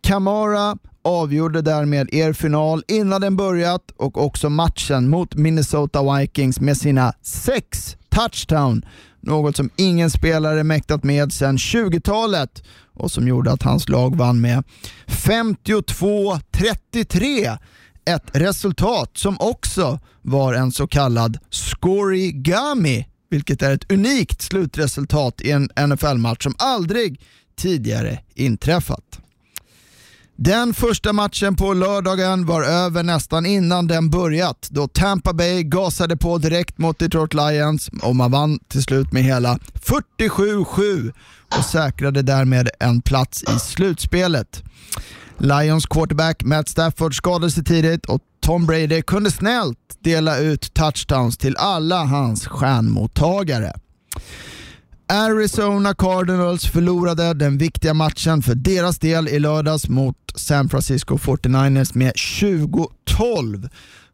Kamara avgjorde därmed er final innan den börjat och också matchen mot Minnesota Vikings med sina sex touchdown. Något som ingen spelare mäktat med sedan 20-talet och som gjorde att hans lag vann med 52-33 ett resultat som också var en så kallad scorigami, vilket är ett unikt slutresultat i en NFL-match som aldrig tidigare inträffat. Den första matchen på lördagen var över nästan innan den börjat då Tampa Bay gasade på direkt mot Detroit Lions och man vann till slut med hela 47-7 och säkrade därmed en plats i slutspelet. Lions quarterback Matt Stafford skadade sig tidigt och Tom Brady kunde snällt dela ut touchdowns till alla hans stjärnmottagare. Arizona Cardinals förlorade den viktiga matchen för deras del i lördags mot San Francisco 49ers med 20-12.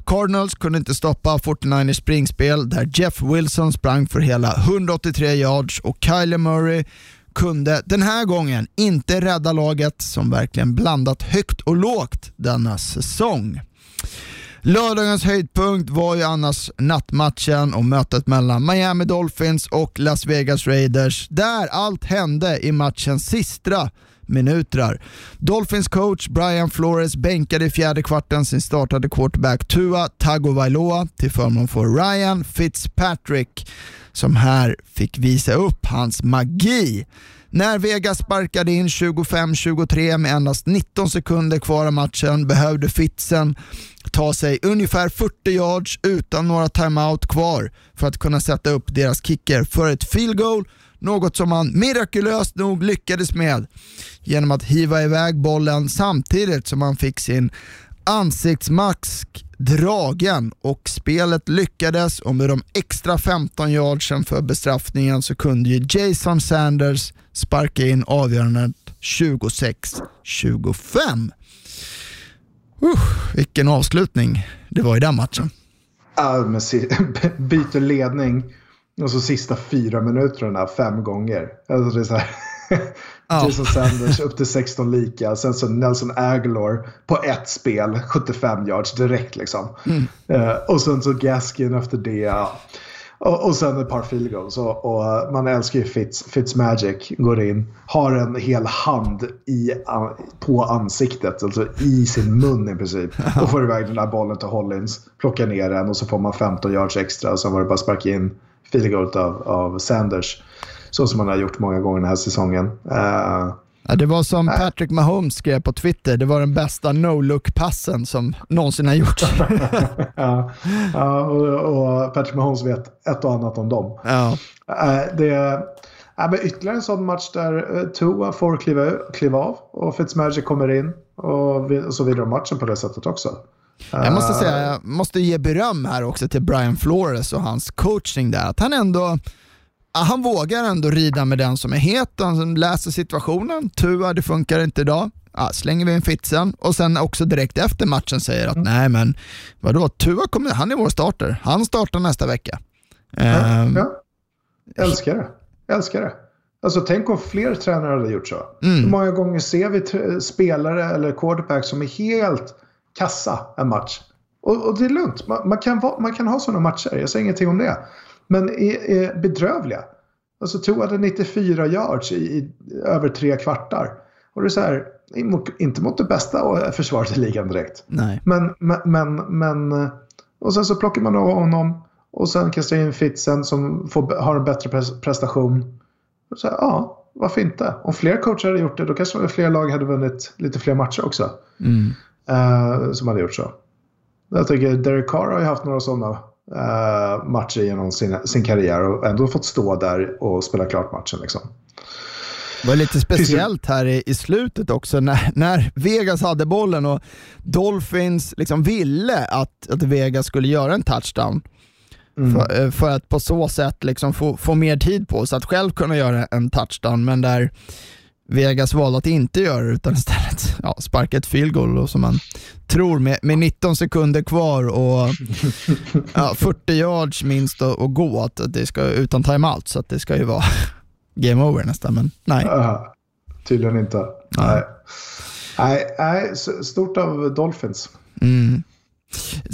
Cardinals kunde inte stoppa 49ers springspel där Jeff Wilson sprang för hela 183 yards och Kyler Murray kunde den här gången inte rädda laget som verkligen blandat högt och lågt denna säsong. Lördagens höjdpunkt var ju annars nattmatchen och mötet mellan Miami Dolphins och Las Vegas Raiders där allt hände i matchens sista minuter. Dolphins coach Brian Flores bänkade i fjärde kvarten sin startade quarterback Tua Tagovailoa till förmån för Ryan Fitzpatrick som här fick visa upp hans magi. När Vegas sparkade in 25-23 med endast 19 sekunder kvar av matchen behövde Fitzen ta sig ungefär 40 yards utan några timeout kvar för att kunna sätta upp deras kicker för ett field goal. Något som han mirakulöst nog lyckades med genom att hiva iväg bollen samtidigt som han fick sin ansiktsmask dragen och spelet lyckades och med de extra 15 yardsen för bestraffningen så kunde ju Jason Sanders sparka in avgörandet 26-25. Uh, vilken avslutning det var i den matchen. Ja, men byter ledning och så sista fyra minuterna fem gånger. Alltså det är så här. Jason Sanders upp till 16 lika. Sen så Nelson Aguilar på ett spel, 75 yards direkt liksom. Mm. Uh, och sen så Gaskin efter det. Och, och sen ett par field goals. Och, och, man älskar ju Fitz, Fitzmagic. Går in, har en hel hand i, på ansiktet, alltså i sin mun i princip. Och får iväg den där bollen till Hollins. Plockar ner den och så får man 15 yards extra. Och sen var det bara att sparka in field goal av, av Sanders. Så som han har gjort många gånger den här säsongen. Uh, Ja, det var som Patrick Mahomes skrev på Twitter, det var den bästa no-look-passen som någonsin har gjorts. ja, ja och, och, Patrick Mahomes vet ett och annat om dem. Ja. Uh, det är uh, ytterligare en sån match där uh, Tua får kliva, kliva av och Fitzmagic kommer in och, vi, och så vidare matchen på det sättet också. Jag måste säga, jag måste ge beröm här också till Brian Flores och hans coaching där. Att han ändå han vågar ändå rida med den som är het, han läser situationen. Tua, det funkar inte idag. Ja, slänger vi in Fitzen och sen också direkt efter matchen säger att mm. nej men vadå, Tua kommer, han är vår starter. Han startar nästa vecka. Ja, um, ja. Älskar det. Älskar det. Alltså tänk om fler tränare hade gjort så. Mm. Hur många gånger ser vi spelare eller quarterback som är helt kassa en match Och, och det är lugnt. Man, man, kan va, man kan ha sådana matcher. Jag säger ingenting om det. Men är, är bedrövliga. Alltså Tua hade 94 yards i, i, över tre kvartar. Och det är så här, inte mot det bästa försvaret i ligan direkt. Nej. Men, men, men, men, och sen så plockar man av honom och sen kastar in Fitzen som får, har en bättre prestation. Så här, ja, varför inte? Om fler coacher hade gjort det då kanske fler lag hade vunnit lite fler matcher också. Mm. Uh, som hade gjort så. Jag tycker Derek Carr har ju haft några sådana uh, matcher genom sin, sin karriär och ändå fått stå där och spela klart matchen. Liksom. Det var lite speciellt här i, i slutet också när, när Vegas hade bollen och Dolphins liksom ville att, att Vegas skulle göra en touchdown. Mm. För, eh, för, att på så sätt liksom få, få mer tid på sig att själv kunna göra en touchdown, men där Vegas valde att inte göra det utan istället ja, sparka ett field goal och som man tror med, med 19 sekunder kvar och ja, 40 yards minst att gå, att det ska utan timeout så att det ska ju vara game over nästan, men nej. Uh, tydligen inte. Nej. Nej, nej, stort av Dolphins. Mm.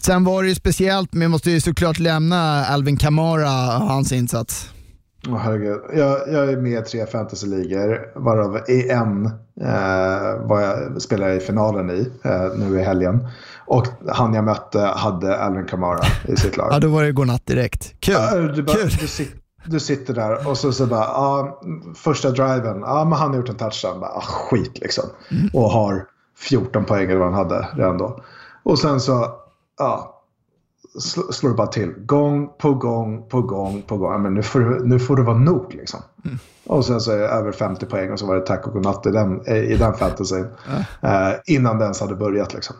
Sen var det ju speciellt, men vi måste ju såklart lämna Alvin Kamara och hans insats. Oh, herregud. Jag, jag är med i tre fantasyligor, varav i en eh, var jag, spelade i finalen i eh, nu i helgen. Och han jag mötte hade Alvin Kamara i sitt lag. ja, då var det godnatt direkt. Kul! Ja, du, bara, Kul. Du, sit, du, sitter där och så, så bara, ah, första driven, ah, men han har gjort en touchdown. Bara, ah, skit liksom. Mm. Och har 14 poäng eller vad han hade redan då. Och sen så, ja, slår det bara till. Gång på gång på gång på gång. Men nu, får du, nu får det vara nog liksom. Mm. Och sen så är det över 50 poäng och så var det tack och godnatt i den, i den fantasyn. Mm. Uh, innan den ens hade börjat liksom.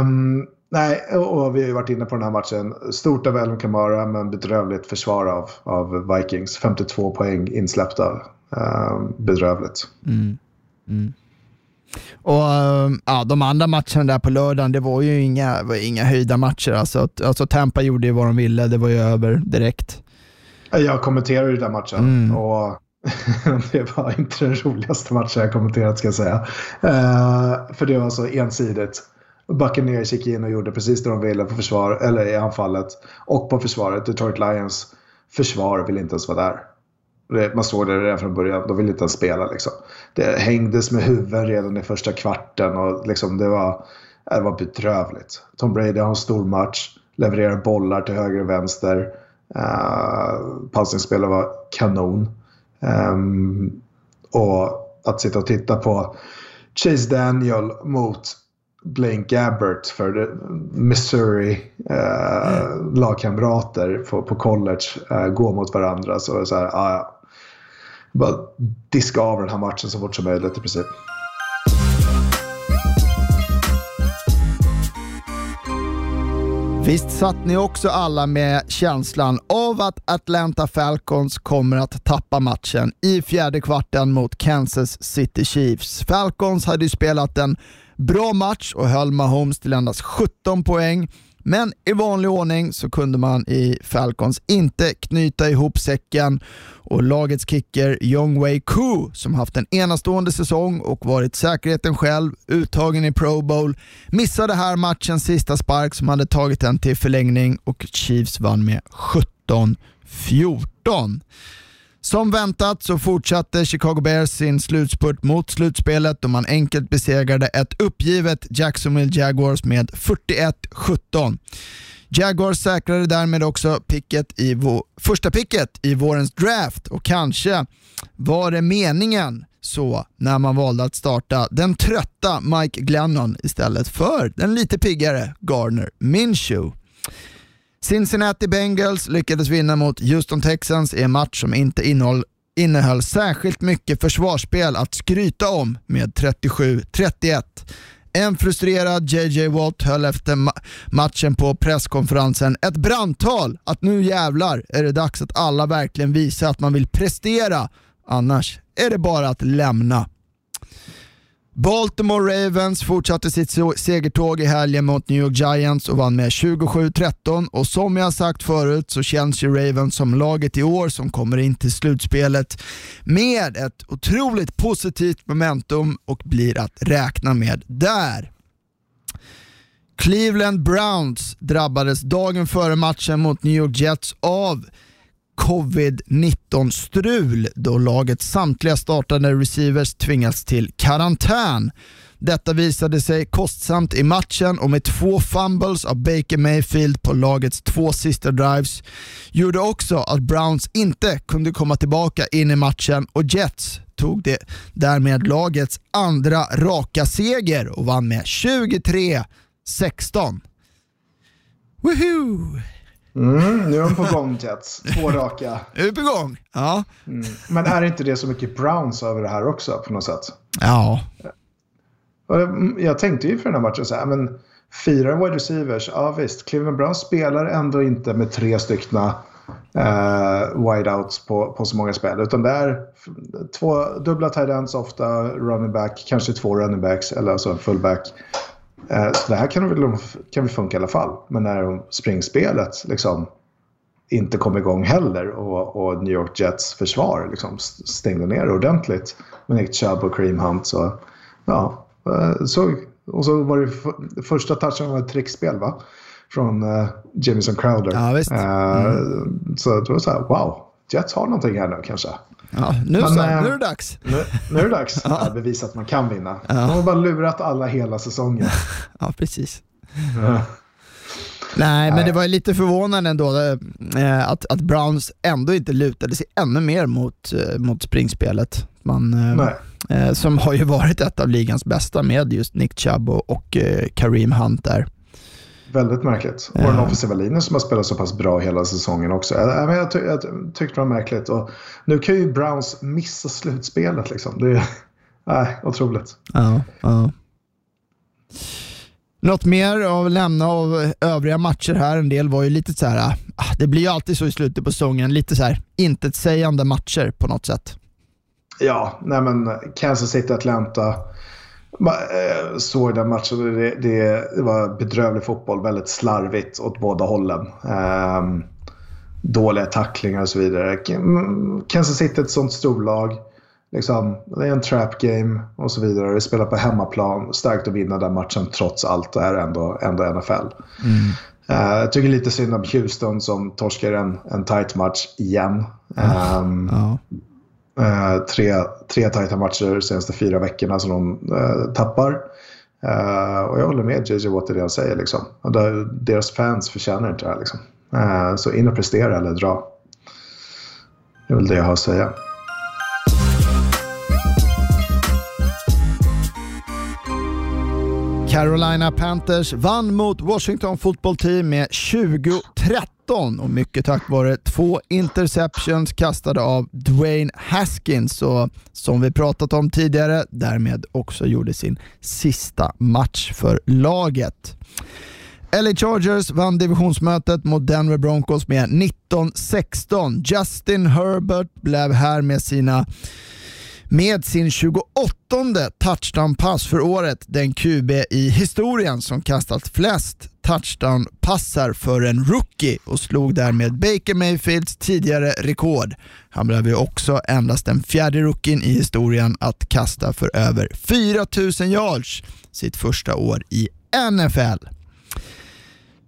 Um, nej, och vi har ju varit inne på den här matchen. Stort av Elvin Kamara men bedrövligt försvar av, av Vikings. 52 poäng insläppta. Uh, bedrövligt. Mm. Och ja, De andra matcherna där på lördagen, det var ju inga, var inga höjda matcher. Alltså, alltså Tampa gjorde ju vad de ville, det var ju över direkt. Jag kommenterade ju den matchen mm. och det var inte den roligaste matchen jag kommenterat ska jag säga. Uh, för det var så ensidigt. Buccaneers gick in och gjorde precis det de ville på försvar, eller i anfallet. Och på försvaret, Detroit Lions försvar vill inte ens vara där. Man såg det redan från början. De ville inte ens spela. Liksom. Det hängdes med huvuden redan i första kvarten. Och liksom det, var, det var bedrövligt. Tom Brady har en stor match. Levererar bollar till höger och vänster. Uh, Passningsspelet var kanon. Um, och att sitta och titta på Chase Daniel mot Blaine Gabbert för Missouri eh, lagkamrater på, på college eh, gå mot varandra. Så, så här, ah, bara diska av den här matchen så fort som möjligt i princip. Visst satt ni också alla med känslan av att Atlanta Falcons kommer att tappa matchen i fjärde kvarten mot Kansas City Chiefs. Falcons hade ju spelat en bra match och höll Mahomes till endast 17 poäng men i vanlig ordning så kunde man i Falcons inte knyta ihop säcken och lagets kicker Young Wei Koo som haft en enastående säsong och varit säkerheten själv, uttagen i Pro Bowl, missade här matchens sista spark som hade tagit den till förlängning och Chiefs vann med 17-14. Som väntat så fortsatte Chicago Bears sin slutspurt mot slutspelet då man enkelt besegrade ett uppgivet Jacksonville Jaguars med 41-17. Jaguars säkrade därmed också picket i första picket i vårens draft och kanske var det meningen så när man valde att starta den trötta Mike Glennon istället för den lite piggare Garner Minshew. Cincinnati Bengals lyckades vinna mot Houston Texans i en match som inte innehöll, innehöll särskilt mycket försvarsspel att skryta om med 37-31. En frustrerad JJ Watt höll efter ma matchen på presskonferensen ett brandtal att nu jävlar är det dags att alla verkligen visar att man vill prestera, annars är det bara att lämna. Baltimore Ravens fortsatte sitt segertåg i helgen mot New York Giants och vann med 27-13 och som jag sagt förut så känns ju Ravens som laget i år som kommer in till slutspelet med ett otroligt positivt momentum och blir att räkna med där. Cleveland Browns drabbades dagen före matchen mot New York Jets av covid-19-strul då lagets samtliga startande receivers tvingats till karantän. Detta visade sig kostsamt i matchen och med två fumbles av Baker Mayfield på lagets två sista drives gjorde också att Browns inte kunde komma tillbaka in i matchen och Jets tog det därmed lagets andra raka seger och vann med 23-16. Woohoo! Mm, nu är de på gång Jets. Två raka. Är vi på gång? Ja. Mm. Men är inte det så mycket Browns över det här också på något sätt? Ja. Jag tänkte ju för den här matchen så här, men fyra wide receivers, ja visst. Cleveland Browns spelar ändå inte med tre styckna eh, wideouts på, på så många spel. Utan det är två dubbla tight ends ofta, running back, kanske två running backs eller alltså en fullback. Eh, så det här kan väl, kan väl funka i alla fall. Men när springspelet liksom inte kom igång heller och, och New York Jets försvar liksom stängde ner ordentligt med Nick Chubb och Cream Hunt så ja, eh, så, och så var det första touchen var ett trickspel va? Från uh, Jamison Crowder. Ja, visst. Mm. så det var så här, wow, Jets har någonting här nu kanske. Ja, nu Men, så, äh, nu är det dags. Nu, nu är det dags. ja. att bevisa att man kan vinna. Ja. De har bara lurat alla hela säsongen. ja, precis. Ja. Nej, men det var lite förvånande ändå äh, att, att Browns ändå inte lutade sig ännu mer mot, mot springspelet. Man, som har ju varit ett av ligans bästa med just Nick Chubb och, och Kareem Hunt där. Väldigt märkligt. Och den offensiva linjen som har spelat så pass bra hela säsongen också. Jag, jag, ty jag tyckte det var märkligt. Och nu kan ju Browns missa slutspelet. Liksom. Det är äh, otroligt. Ja, ja. Något mer att lämna av övriga matcher här? En del var ju lite så här, ah, det blir ju alltid så i slutet på säsongen, lite så här intetsägande matcher på något sätt. Ja, nej men Kansas City-Atlanta såg den matchen. Det, det, det, var bedrövlig fotboll. Väldigt slarvigt åt båda hållen. Um, dåliga tacklingar och så vidare. Kansas City är ett sånt storlag. Liksom, det är en trap game och så vidare. Vi spelar på hemmaplan. Starkt att vinna den matchen trots allt. Det är ändå, ändå NFL. Mm. Uh, jag tycker lite synd om Houston som torskar en, en tight match igen. Um, ja. Eh, tre, tre tajta matcher de senaste fyra veckorna som de eh, tappar. Eh, och jag håller med JJ Watt i det han säger. Liksom. deras fans förtjänar inte det här. Liksom. Eh, så in och prestera eller dra. Det är väl det jag har att säga. Carolina Panthers vann mot Washington Football Team med 20-13 och mycket tack vare två interceptions kastade av Dwayne Haskins och som vi pratat om tidigare därmed också gjorde sin sista match för laget. LA Chargers vann divisionsmötet mot Denver Broncos med 19-16. Justin Herbert blev här med sina med sin 28 touchdown-pass för året den QB i historien som kastat flest touchdown-passar för en rookie och slog därmed Baker Mayfields tidigare rekord. Han blev ju också endast den fjärde rookien i historien att kasta för över 4000 yards sitt första år i NFL.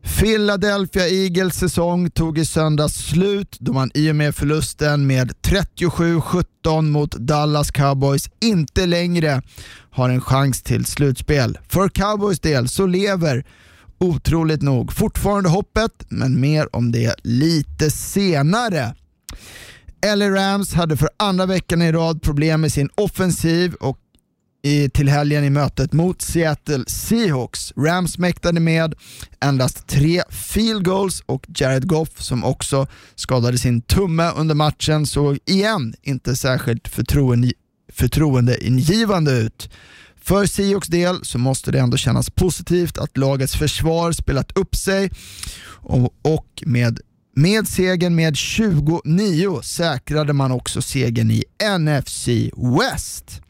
Philadelphia Eagles säsong tog i söndags slut då man i och med förlusten med 37-17 mot Dallas Cowboys inte längre har en chans till slutspel. För Cowboys del så lever otroligt nog fortfarande hoppet, men mer om det lite senare. LA Rams hade för andra veckan i rad problem med sin offensiv och i, till helgen i mötet mot Seattle Seahawks. Rams mäktade med endast tre field goals och Jared Goff som också skadade sin tumme under matchen såg igen inte särskilt förtroende, förtroendeingivande ut. För Seahawks del så måste det ändå kännas positivt att lagets försvar spelat upp sig och, och med med segern med 29 säkrade man också segern i NFC West.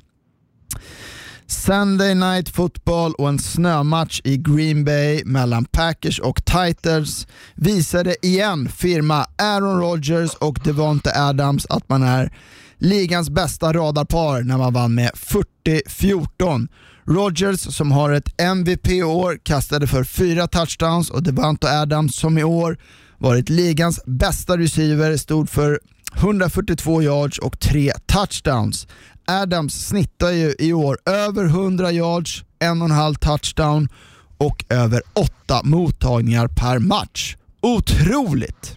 Sunday Night Football och en snömatch i Green Bay mellan Packers och Titans visade igen firma Aaron Rodgers och Devonte Adams att man är ligans bästa radarpar när man vann med 40-14. Rodgers som har ett MVP-år kastade för fyra touchdowns och Devonte Adams som i år varit ligans bästa receiver stod för 142 yards och tre touchdowns. Adams snittar ju i år över 100 yards, en och en halv touchdown och över åtta mottagningar per match. Otroligt!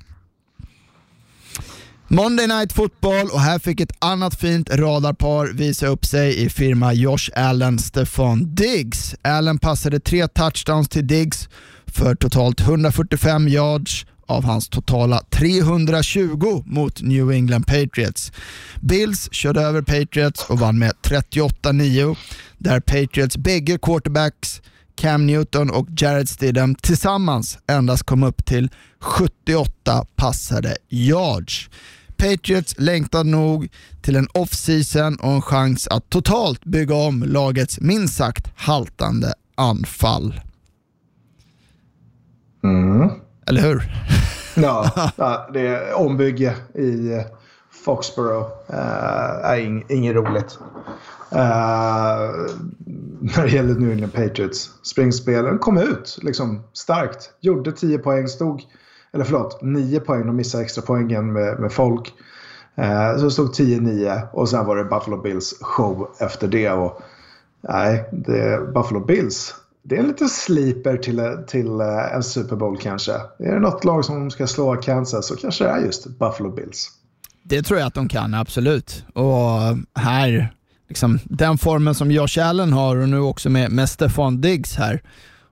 Monday Night Football och här fick ett annat fint radarpar visa upp sig i firma Josh Allen Stefan Diggs. Allen passade tre touchdowns till Diggs för totalt 145 yards av hans totala 320 mot New England Patriots. Bills körde över Patriots och vann med 38-9 där Patriots bägge quarterbacks Cam Newton och Jared Stidham tillsammans endast kom upp till 78 passade yards. Patriots längtade nog till en off-season och en chans att totalt bygga om lagets minst sagt haltande anfall. Mm. Eller hur? Ja, det är ombygge i eh, Foxborough. Uh, är ing, inget roligt. Uh, när det gäller New England Patriots. Springspelen kom ut liksom starkt. Gjorde 10 poäng, stod, eller förlåt, 9 poäng. De missade extra poängen med, med folk. Uh, så stod 10-9 och sen var det Buffalo Bills show efter det. Och, nej, det, Buffalo Bills det är en liten sliper till, till en Super Bowl kanske. Är det något lag som ska slå Kansas så kanske det är just Buffalo Bills. Det tror jag att de kan, absolut. Och här, liksom, den formen som Josh Allen har och nu också med, med Stefan Diggs här.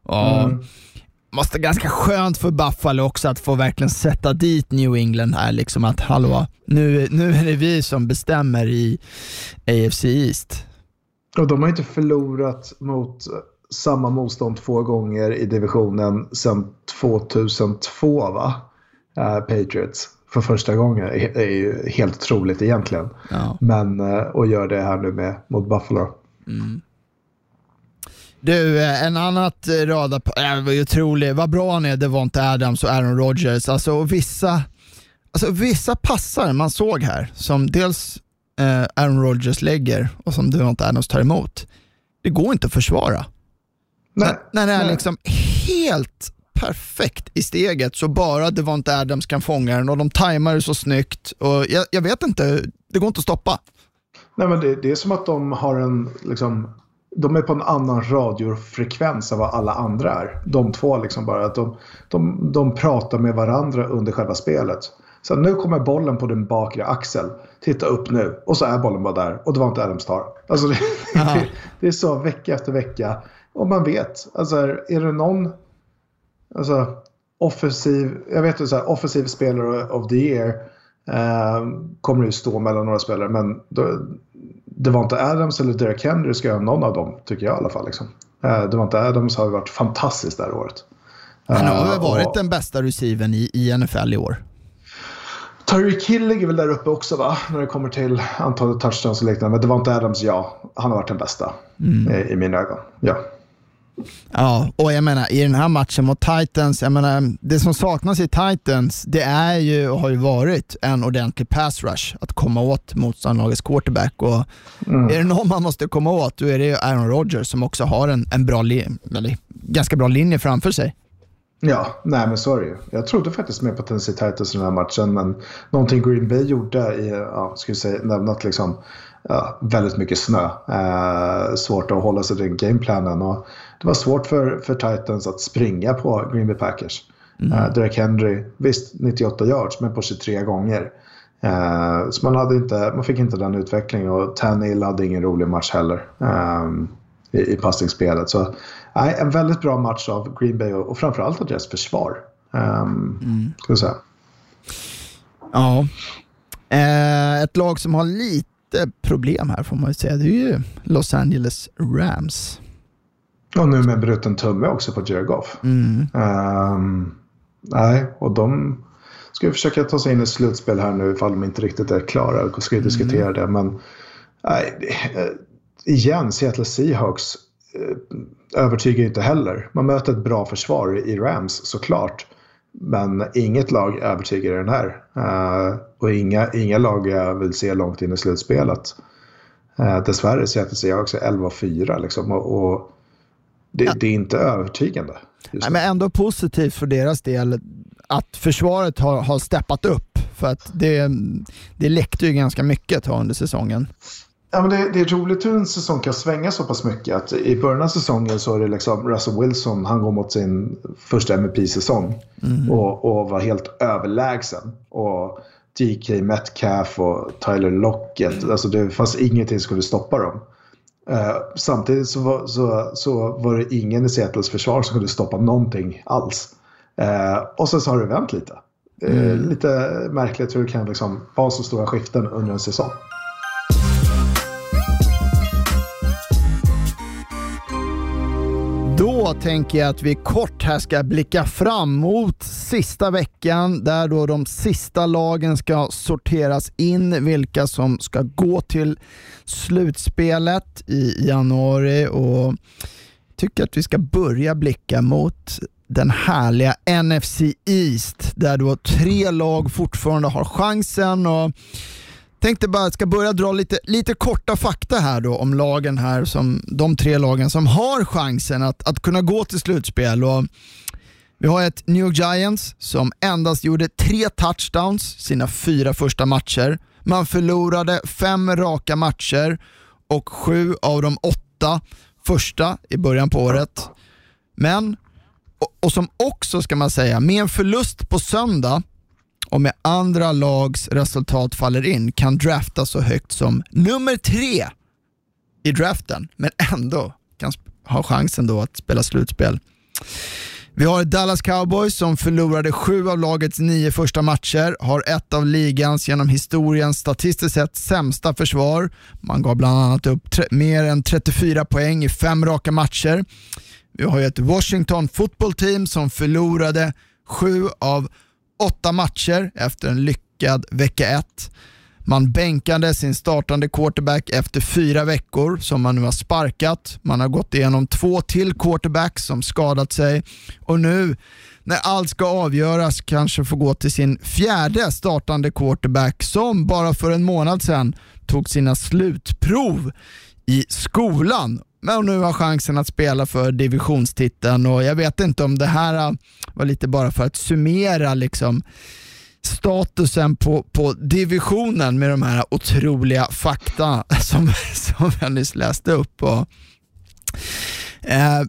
Och mm. Måste ganska skönt för Buffalo också att få verkligen sätta dit New England här. Liksom att hallå, nu, nu är det vi som bestämmer i AFC East. Och de har inte förlorat mot samma motstånd två gånger i divisionen sedan 2002 va? Uh, Patriots för första gången är, är ju helt otroligt egentligen. Ja. Men uh, och gör det här nu med mot Buffalo. Mm. Du, eh, en annat rada på, äh, var ju otroligt, vad bra han är, Devonta Adams och Aaron Rodgers. Alltså vissa, alltså vissa passar man såg här, som dels eh, Aaron Rodgers lägger och som Devonta Adams tar emot. Det går inte att försvara. Nej, när det är liksom helt perfekt i steget så bara Devonta Adams kan fånga den och de tajmar det så snyggt. Och jag, jag, vet inte, det går inte att stoppa. Nej, men det, det är som att de har en, liksom, de är på en annan radiofrekvens än vad alla andra är. De två liksom bara, att de, de, de pratar med varandra under själva spelet. Så nu kommer bollen på din bakre axel. Titta upp nu. Och så är bollen bara där. Och det var inte Adams tar. Alltså det, det, det, är så vecka efter vecka. Och man vet, alltså är det någon alltså, offensiv, jag vet inte, så här, offensiv spelare of the year eh, kommer ju stå mellan några spelare. Men då, det var inte Adams eller Derek Henry ska göra någon av dem, tycker jag i alla fall. Liksom. Eh, det var inte Adams har varit fantastiskt det här året. Han har väl eh, varit och, den bästa receiven i, i NFL i år. Tyreek Hill ligger väl där uppe också va? När det kommer till antalet touchdowns och liknande. Men det var inte Adams, ja. Han har varit den bästa mm. i, i mina ögon. Ja. Ja, och jag menar i den här matchen mot Titans, jag menar det som saknas i Titans, det är ju och har ju varit en ordentlig pass rush, att komma åt motståndarlagets quarterback. Och mm. Är det någon man måste komma åt, då är det ju Aaron Rodgers som också har en, en bra eller, ganska bra linje framför sig. Ja, nej men så är det ju. Jag trodde faktiskt mer på Tennessee Titans i den här matchen, men någonting Green Bay gjorde i, ja, ska vi säga, nämnat liksom, ja, väldigt mycket snö. Eh, svårt att hålla sig till gameplanen. Och det var svårt för, för Titans att springa på Green Bay Packers. Mm. Uh, Derek Henry, visst 98 yards, men på 23 gånger. Uh, så man, hade inte, man fick inte den utvecklingen och Tannehill hade ingen rolig match heller um, i, i passningsspelet. Så nej, en väldigt bra match av Green Bay och, och framförallt av deras försvar. Um, mm. ska säga. Ja. Uh, ett lag som har lite problem här får man ju säga, det är ju Los Angeles Rams. Och nu med bruten tumme också på Goff. Mm. Um, nej, och de ska försöka ta sig in i slutspel här nu ifall de inte riktigt är klara. och ska ju mm. diskutera det. Men nej, eh, igen, Seattle Seahawks eh, övertygar inte heller. Man möter ett bra försvar i Rams såklart. Men inget lag övertygar i den här. Uh, och inga, inga lag jag vill se långt in i slutspelet. Eh, dessvärre Seattle Seahawks är 11-4 liksom. Och, och det, ja. det, är inte övertygande. Nej, men ändå positivt för deras del att försvaret har, har steppat upp. För att det, det läckte ju ganska mycket under säsongen. Ja, men det, det är roligt hur en säsong kan svänga så pass mycket. Att I början av säsongen så är det liksom Russell Wilson, han går mot sin första MVP-säsong mm. och, och var helt överlägsen. Och DK Metcalf och Tyler Lockett, alltså det fanns ingenting som skulle stoppa dem. Uh, samtidigt så var, så, så var det ingen i Seattles försvar som kunde stoppa någonting alls. Uh, och sen så har det vänt lite. Mm. lite märkligt hur det kan liksom vara så stora skiften under en säsong. Då tänker jag att vi kort här ska blicka fram mot sista veckan där då de sista lagen ska sorteras in, vilka som ska gå till slutspelet i januari. Och tycker att vi ska börja blicka mot den härliga NFC East där då tre lag fortfarande har chansen. Och tänkte bara att jag ska börja dra lite, lite korta fakta här då om lagen här, som, de tre lagen som har chansen att, att kunna gå till slutspel. Och vi har ett New York Giants som endast gjorde tre touchdowns sina fyra första matcher. Man förlorade fem raka matcher och sju av de åtta första i början på året. Men, och, och som också ska man säga, med en förlust på söndag och med andra lags resultat faller in kan drafta så högt som nummer tre i draften, men ändå kan ha chansen då att spela slutspel. Vi har Dallas Cowboys som förlorade sju av lagets nio första matcher, har ett av ligans genom historien statistiskt sett sämsta försvar. Man gav bland annat upp mer än 34 poäng i fem raka matcher. Vi har ett Washington football team som förlorade sju av åtta matcher efter en lyckad vecka ett. Man bänkade sin startande quarterback efter fyra veckor som man nu har sparkat. Man har gått igenom två till quarterbacks som skadat sig och nu när allt ska avgöras kanske får gå till sin fjärde startande quarterback som bara för en månad sedan tog sina slutprov i skolan men nu har chansen att spela för divisionstiteln och jag vet inte om det här äh, var lite bara för att summera liksom statusen på, på divisionen med de här otroliga fakta som, som jag nyss läste upp. Och, eh,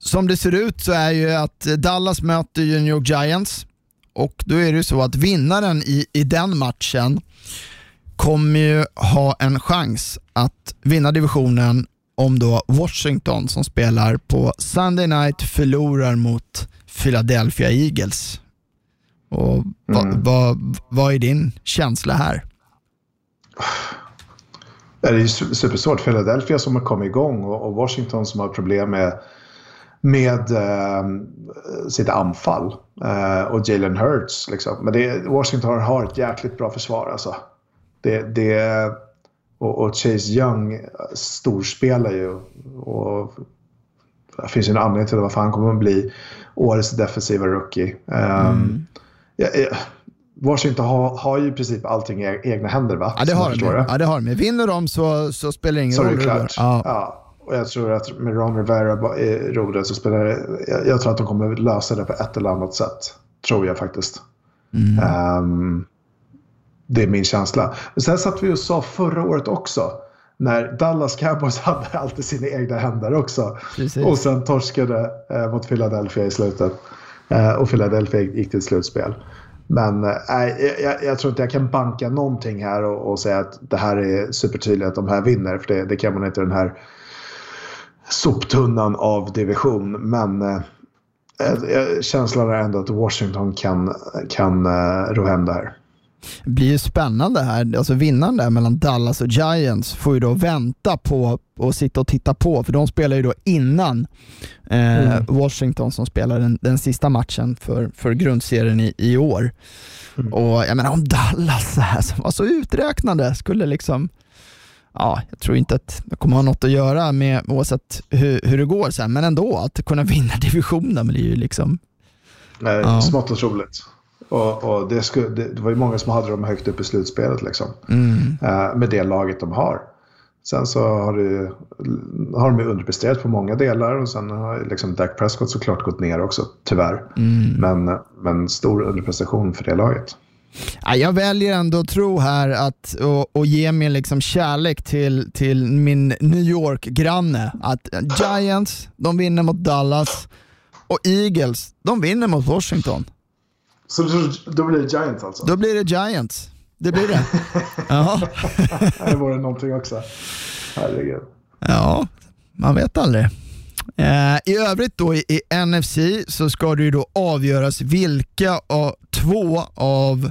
som det ser ut så är ju att Dallas möter New York Giants och då är det så att vinnaren i, i den matchen kommer ju ha en chans att vinna divisionen om då Washington som spelar på Sunday night förlorar mot Philadelphia Eagles. Och vad, mm. vad, vad är din känsla här? Det är supersvårt. Philadelphia som har kommit igång och Washington som har problem med, med eh, sitt anfall. Eh, och Jalen Hurts. Liksom. Men det, Washington har ett jäkligt bra försvar. Alltså. Det, det, och, och Chase Young storspelar ju. Och det finns ju en anledning till varför han kommer att bli årets defensiva rookie. Um, mm. ja, ja, Washington har, har ju i princip allting i egna händer va? Ja det har de. Ja, det har de. Vinner de så, så spelar det ingen så roll. Så är det klart. Ja. ja. Och jag tror att med Ron Rivera i rodret så spelar det... Jag, jag, tror att de kommer lösa det på ett eller annat sätt. Tror jag faktiskt. Mm. Um, det är min känsla. Men sen satt vi och sa förra året också. När Dallas Cowboys hade alltid sina egna händer också. Precis. Och sen torskade eh, mot Philadelphia i slutet. Eh, och Philadelphia gick till slutspel. Men eh, jag, jag, tror inte jag kan banka någonting här och, och, säga att det här är supertydligt att de här vinner. För det, det kan man inte den här soptunnan av division. Men eh, eh känslan är ändå att Washington kan, kan eh, ro hem det här. Det blir ju spännande här. Alltså vinnaren där mellan Dallas och Giants får ju då vänta på och sitta och titta på, för de spelar ju då innan eh, mm. Washington som spelar den, den sista matchen för, för grundserien i, i år. Mm. Och jag menar om Dallas här, som var så uträknande skulle liksom ja, jag tror inte att det kommer ha något att göra med oavsett hur, hur det går sen, men ändå att kunna vinna divisionen blir ju liksom... Nej, ja. smått otroligt. Och, och det, skulle, det, det, var ju många som hade dem högt upp i slutspelet liksom. Mm. Uh, med det laget de har. Sen så har, det, har de ju underpresterat på många delar och sen har liksom Dak Prescott såklart gått ner också, tyvärr. Mm. Men, men stor underprestation för det laget. Jag väljer ändå att tro här att, och, och ge min liksom kärlek till, till min New York-granne. Att Giants, de vinner mot Dallas och Eagles, de vinner mot Washington. Så då blir det Giants alltså? Då blir det Giants. Det blir det. ja. det vore någonting också. Herregud. Ja, man vet aldrig. Eh, I övrigt då i, i NFC så ska det ju då avgöras vilka av, två av,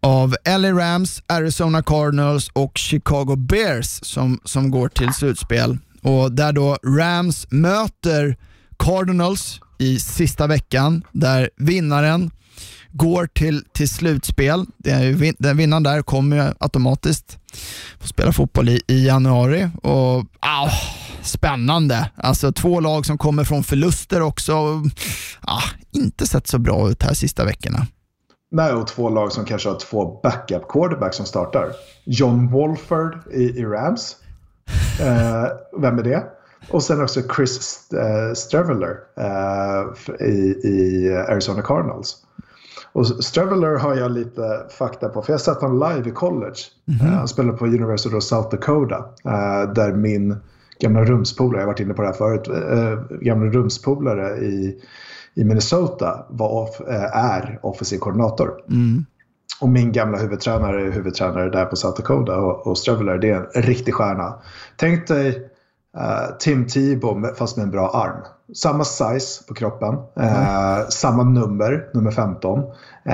av LA Rams, Arizona Cardinals och Chicago Bears som, som går till slutspel. Och där då Rams möter Cardinals i sista veckan, där vinnaren går till, till slutspel. Den vinnaren där kommer ju automatiskt få spela fotboll i, i januari. Och, ah, spännande. Alltså två lag som kommer från förluster också. Ah, inte sett så bra ut här sista veckorna. Nej, och två lag som kanske har två backup quarterbacks som startar. John Wolford i, i Rams. Eh, vem är det? Och sen också Chris uh, Streveler uh, i, i Arizona Cardinals. Och Streveler har jag lite fakta på, för jag har sett honom live i college. Mm -hmm. han spelade på University of South Dakota, där min gamla rumspolare, jag har varit inne på det här förut, gamla rumspolare i, i Minnesota var, är offensiv koordinator. Mm. Och min gamla huvudtränare är huvudtränare där på South Dakota och, och Streveler, det är en riktig stjärna. Tänk dig Uh, Tim Tebow fast med en bra arm. Samma size på kroppen, uh, samma nummer, nummer 15. Uh,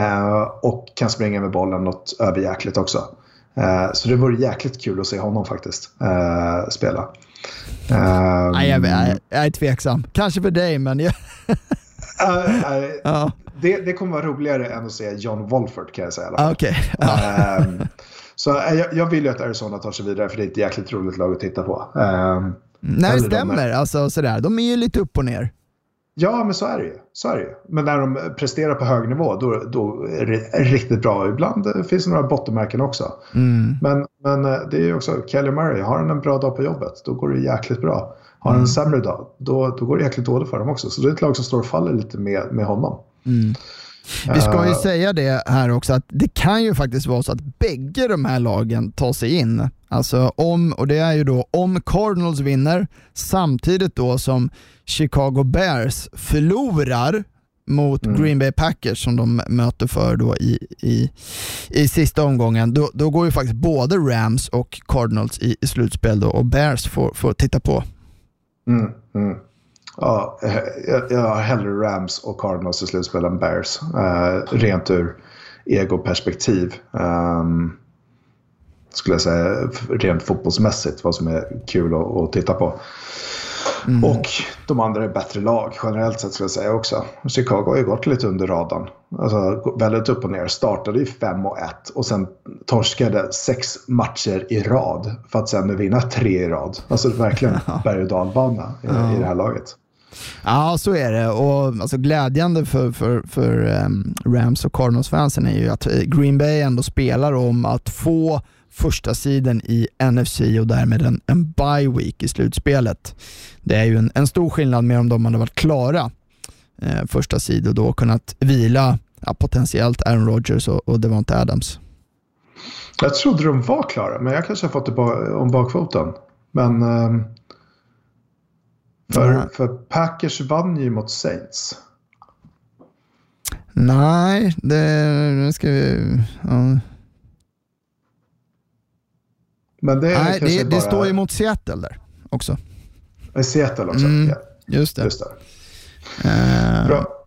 eh, och kan springa med bollen något överjäkligt också. så det vore jäkligt kul att se honom faktiskt spela. Nej, jag, jag, jag är tveksam. Kanske för dig, men... Jag... ja. det, det kommer vara roligare än att se John Wolford kan jag säga. Ah, okay. um, så jag, jag, vill ju att Arizona tar sig vidare för det är ett jäkligt roligt lag att titta på. Um, Nej, det stämmer. Alltså, sådär. De är ju lite upp och ner. Ja, men så är det ju. Så är det ju. Men när de presterar på hög nivå, då, då är det riktigt bra. Ibland finns det några bottenmärken också. Mm. Men, men eh, det är ju också Kelly Murray. Har han en bra dag på jobbet, då går det jäkligt bra. Har han mm. en sämre dag, då, då går det jäkligt dåligt för dem också. Så det är ett lag som står och faller lite med, med honom. Mm. Vi ska ju uh, säga det här också att det kan ju faktiskt vara så att bägge de här lagen tar sig in. Alltså om, och det är ju då om Cardinals vinner samtidigt då som Chicago Bears förlorar mot mm. Green Bay Packers som de möter för då i, i, i sista omgången, då, då går ju faktiskt både Rams och Cardinals i, i slutspel då, och Bears får, får titta på. Mm, mm. Ja, eh, jag, jag har hellre Rams och Cardinals i slutspel än Bears. Uh, rent ur egoperspektiv. Um, skulle jag säga rent fotbollsmässigt vad som är kul att, att titta på. Mm. Och de andra är bättre lag generellt sett skulle jag säga också. Chicago har ju gått lite under radarn. Alltså väldigt upp och ner. Startade ju 5 och 1 och sen torskade sex matcher i rad. För att sen vinna tre i rad. Alltså verkligen berg och dalbana i, i det här laget. Ja, så är det. Och alltså, glädjande för, för, för um, Rams och Cardinals-fansen är ju att eh, Green Bay ändå spelar om att få första sidan i NFC och därmed en, en bye week i slutspelet. Det är ju en, en stor skillnad med om de hade varit klara eh, första sidan och då kunnat vila ja, potentiellt Aaron Rodgers och, och Devonta Adams. Jag trodde de var klara, men jag kanske har fått det om bakfoten. Men eh, för, för Packers vann ju mot Saints. Nej, det ska vi... Ja. Men det, Nej, det, bara... det står ju mot Seattle där också. I Seattle också? Mm, ja. Just det. Just det. Uh, Bra.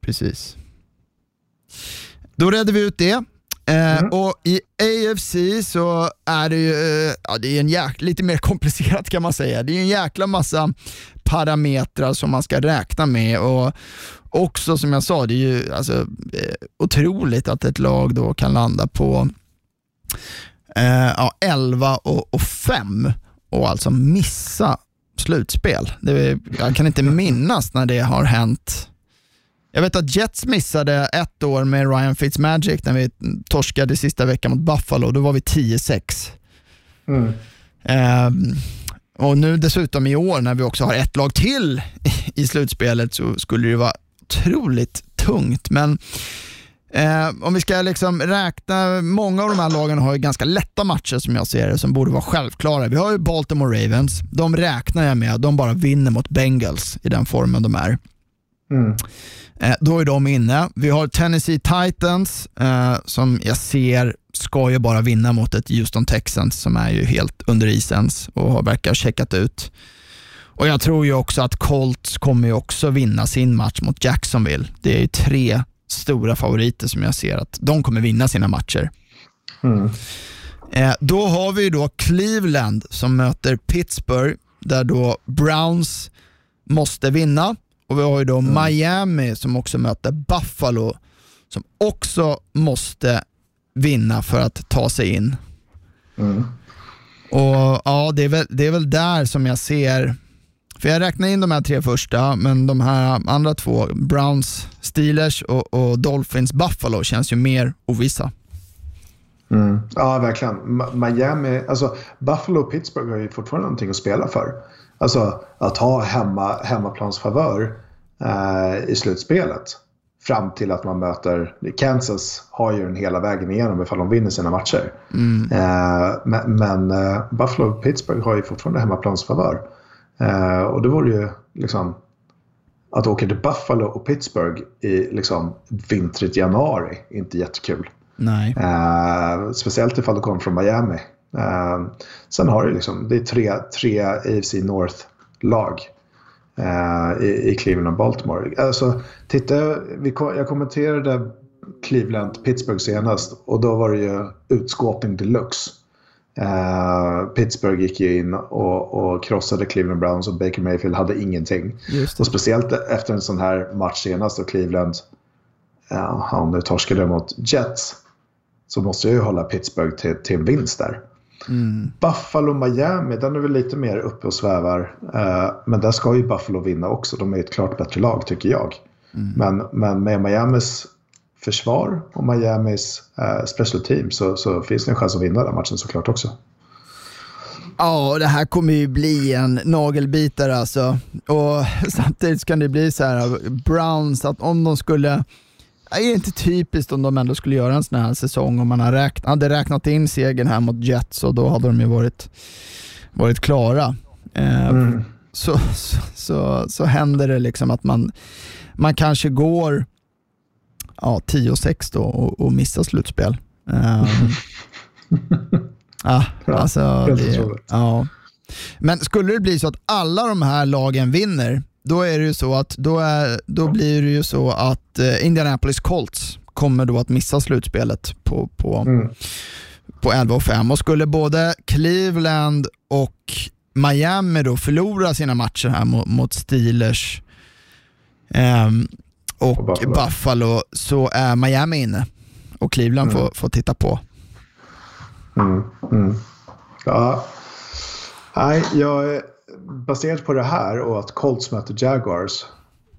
Precis. Då redde vi ut det. Eh, mm. och i AFC så är det ju uh, ja, det är en jäk, lite mer komplicerat kan man säga. Det är en jäkla massa parametrar som man ska räkna med och också som jag sa, det är ju alltså, eh, otroligt att ett lag då kan landa på eh, ja, 11 och, och 5 och alltså missa slutspel. Det, jag kan inte minnas när det har hänt. Jag vet att Jets missade ett år med Ryan Fitzmagic när vi torskade sista veckan mot Buffalo. Då var vi 10-6. Mm. Eh, och nu dessutom i år när vi också har ett lag till i slutspelet så skulle det vara otroligt tungt. Men eh, om vi ska liksom räkna, många av de här lagen har ju ganska lätta matcher som jag ser det, som borde vara självklara. Vi har ju Baltimore Ravens, de räknar jag med, de bara vinner mot Bengals i den formen de är. Mm. Eh, då är de inne. Vi har Tennessee Titans eh, som jag ser ska ju bara vinna mot ett Houston Texans som är ju helt under isens och verkar ha checkat ut. Och Jag tror ju också att Colts kommer ju också vinna sin match mot Jacksonville. Det är ju tre stora favoriter som jag ser att de kommer vinna sina matcher. Mm. Eh, då har vi då Cleveland som möter Pittsburgh där då Browns måste vinna och vi har ju då mm. Miami som också möter Buffalo som också måste vinna för att ta sig in. Mm. Och ja, det är, väl, det är väl där som jag ser, för jag räknar in de här tre första, men de här andra två, Browns, Steelers och, och Dolphins, Buffalo känns ju mer ovissa. Mm. Ja, verkligen. Miami, alltså Buffalo och Pittsburgh har ju fortfarande någonting att spela för. Alltså att ha hemma, hemmaplansfavör eh, i slutspelet. Fram till att man möter Kansas har ju den hela vägen igenom ifall de vinner sina matcher. Mm. Eh, men, men eh, Buffalo och Pittsburgh har ju fortfarande hemmaplansfavör. Eh, och det vore ju liksom att åka till Buffalo och Pittsburgh i liksom vintrigt januari inte jättekul. Nej. Eh, speciellt ifall du kommer från Miami. Eh, sen har du liksom, det är tre, tre AFC North-lag eh, i, i Cleveland och Baltimore. Alltså, titta, vi, jag kommenterade Cleveland-Pittsburgh senast och då var det ju utskåpning deluxe. Uh, Pittsburgh gick ju in och, och krossade Cleveland Browns och Baker Mayfield hade ingenting. Och speciellt efter en sån här match senast och Cleveland, ja, han nu torskade mot Jets, så måste jag ju hålla Pittsburgh till, till en vinst där. Mm. Buffalo Miami, den är väl lite mer uppe och svävar. Uh, men där ska ju Buffalo vinna också. De är ett klart bättre lag tycker jag. Mm. Men, men med Miamis försvar och Miamis uh, special team så, så finns det en chans att vinna den matchen såklart också. Ja, det här kommer ju bli en nagelbitare alltså. Och samtidigt kan det bli så här, Browns, att om de skulle är det inte typiskt om de ändå skulle göra en sån här säsong om man räknat, hade räknat in segern här mot Jets och då hade de ju varit, varit klara. Eh, mm. så, så, så, så händer det liksom att man, man kanske går ja, 10-6 då och, och missar slutspel. Um, ja, alltså, det, ja. Men skulle det bli så att alla de här lagen vinner, då är det ju så att då, är, då blir det ju så att eh, Indianapolis Colts kommer då att missa slutspelet på, på, mm. på 11 och 5 och skulle både Cleveland och Miami då förlora sina matcher här mot, mot Steelers och, och Buffalo. Buffalo. så är Miami inne och Cleveland mm. får, får titta på. Mm. mm. Ja. Nej, jag baserat på det här och att Colts möter Jaguars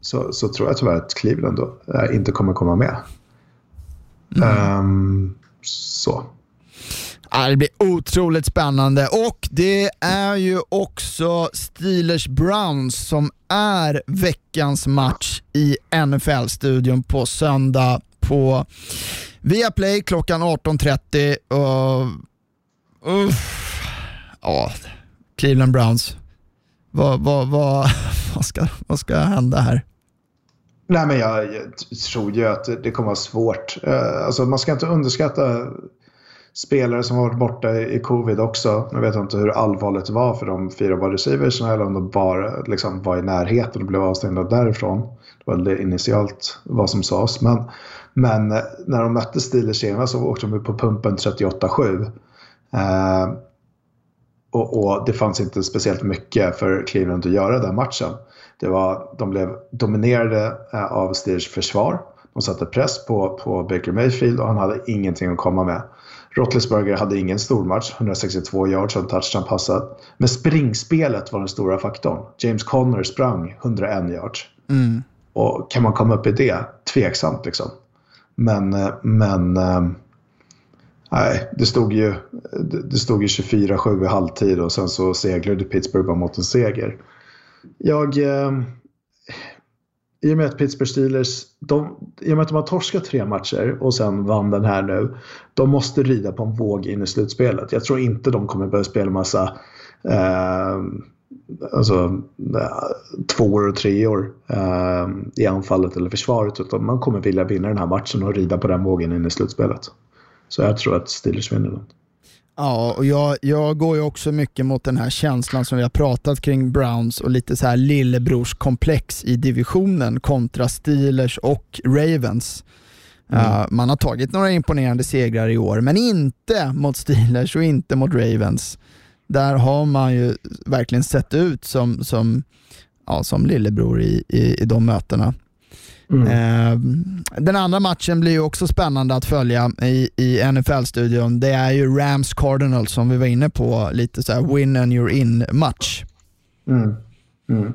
så, så tror jag tyvärr att Cleveland då, äh, inte kommer komma med. Mm. Um, så. det blir otroligt spännande och det är ju också Steelers Browns som är veckans match i NFL-studion på söndag på Viaplay klockan 18.30. Och, uff, ja, Cleveland Browns vad, vad, vad, vad, ska, vad ska hända här? Nej, men jag, jag tror ju att det kommer vara svårt. Eh, alltså, man ska inte underskatta spelare som har varit borta i covid också. Nu vet jag inte hur allvarligt det var för de fyra wide receivers eller om de bara liksom, var i närheten och blev avstängda därifrån. Det var det initialt vad som sades. Men, men eh, när de mötte Steelers senast så åkte de på pumpen 38-7. Eh, och, och, det fanns inte speciellt mycket för Cleveland att göra den matchen. Det var, de blev dominerade eh, av Steers försvar. De satte press på, på Baker Mayfield och han hade ingenting att komma med. Roethlisberger hade ingen stormatch, 162 yards och en touchdown passad. Men springspelet var den stora faktorn. James Conner sprang 101 yards. Mm. Och kan man komma upp i det? Tveksamt liksom. Men, eh, men eh, Nej, det stod ju, det stod ju 24-7 i halvtid och sen så seglade Pittsburgh bara mot en seger. Jag... Eh, I och med att Pittsburgh Steelers, de, i och med att de har torskat tre matcher och sen vann den här nu. De måste rida på en våg in i slutspelet. Jag tror inte de kommer börja spela massa ehm, alltså, eh, alltså, två år och tre år eh, i anfallet eller försvaret. Utan man kommer vilja vinna den här matchen och rida på den vågen in i slutspelet. Så jag tror att Steelers vinner den. Ja, och jag, jag går ju också mycket mot den här känslan som vi har pratat kring Browns och lite så här lillebrorskomplex i divisionen kontra Steelers och Ravens. Mm. Uh, man har tagit några imponerande segrar i år, men inte mot Steelers och inte mot Ravens. Där har man ju verkligen sett ut som, som, ja, som lillebror i, i, i de mötena. Mm. Eh, den andra matchen blir ju också spännande att följa i, i NFL-studion. Det är ju Rams Cardinals som vi var inne på, lite så här win and you're in-match. Mm. Mm.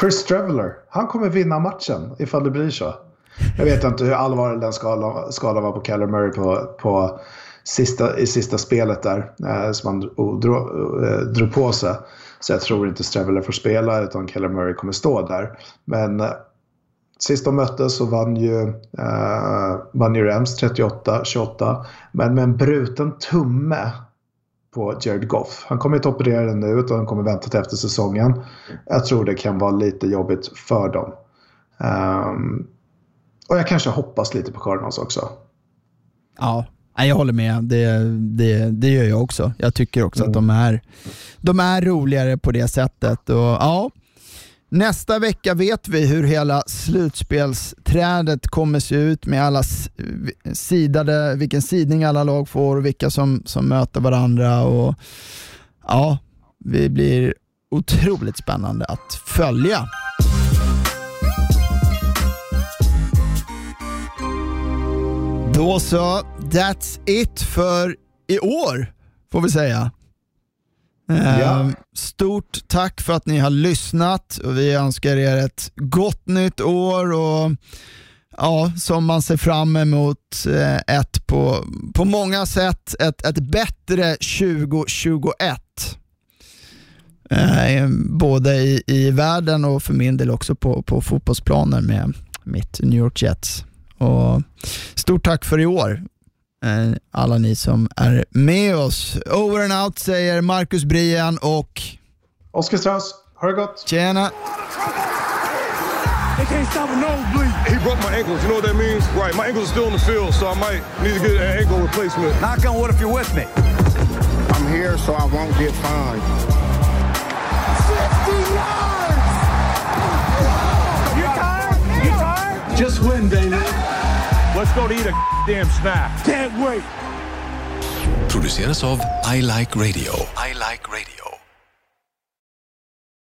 Chris Traveller, han kommer vinna matchen ifall det blir så. Jag vet inte hur allvarlig den skalan, skalan var på Keller Murray på, på sista, i sista spelet där eh, som han drog, eh, drog på sig. Så jag tror inte Straveller får spela utan Keller Murray kommer stå där. Men eh, Sist de möttes så vann ju, eh, vann ju Rams 38-28. Men med en bruten tumme på Jared Goff. Han kommer inte operera den nu utan han kommer vänta till efter säsongen. Jag tror det kan vara lite jobbigt för dem. Um, och jag kanske hoppas lite på Cardinals också. Ja, jag håller med. Det, det, det gör jag också. Jag tycker också mm. att de är, de är roligare på det sättet. Och, ja, Nästa vecka vet vi hur hela slutspelsträdet kommer se ut med alla sidade, vilken sidning alla lag får och vilka som, som möter varandra. Och, ja, det blir otroligt spännande att följa. Då så, that's it för i år får vi säga. Ja. Ehm, stort tack för att ni har lyssnat och vi önskar er ett gott nytt år och ja, som man ser fram emot eh, ett på, på många sätt ett, ett bättre 2021. Ehm, både i, i världen och för min del också på, på fotbollsplanen med mitt New York Jets. Och stort tack för i år. Eh, alla ni som är med oss. Over and out säger Marcus Brian och Oskar Strauss. Ha det gott! Tjena! They can't stop a nosebleed. He broke my ankles. You know what that means? Right. My ankles are still in the field, so I might need to get an ankle replacement. Knock on wood if you're with me. I'm here so I won't get fined. 50 yards! You tired? You tired? Just win, baby. Let's go to eat a damn snack. Can't wait. Produceras av I Like Radio. I Like Radio.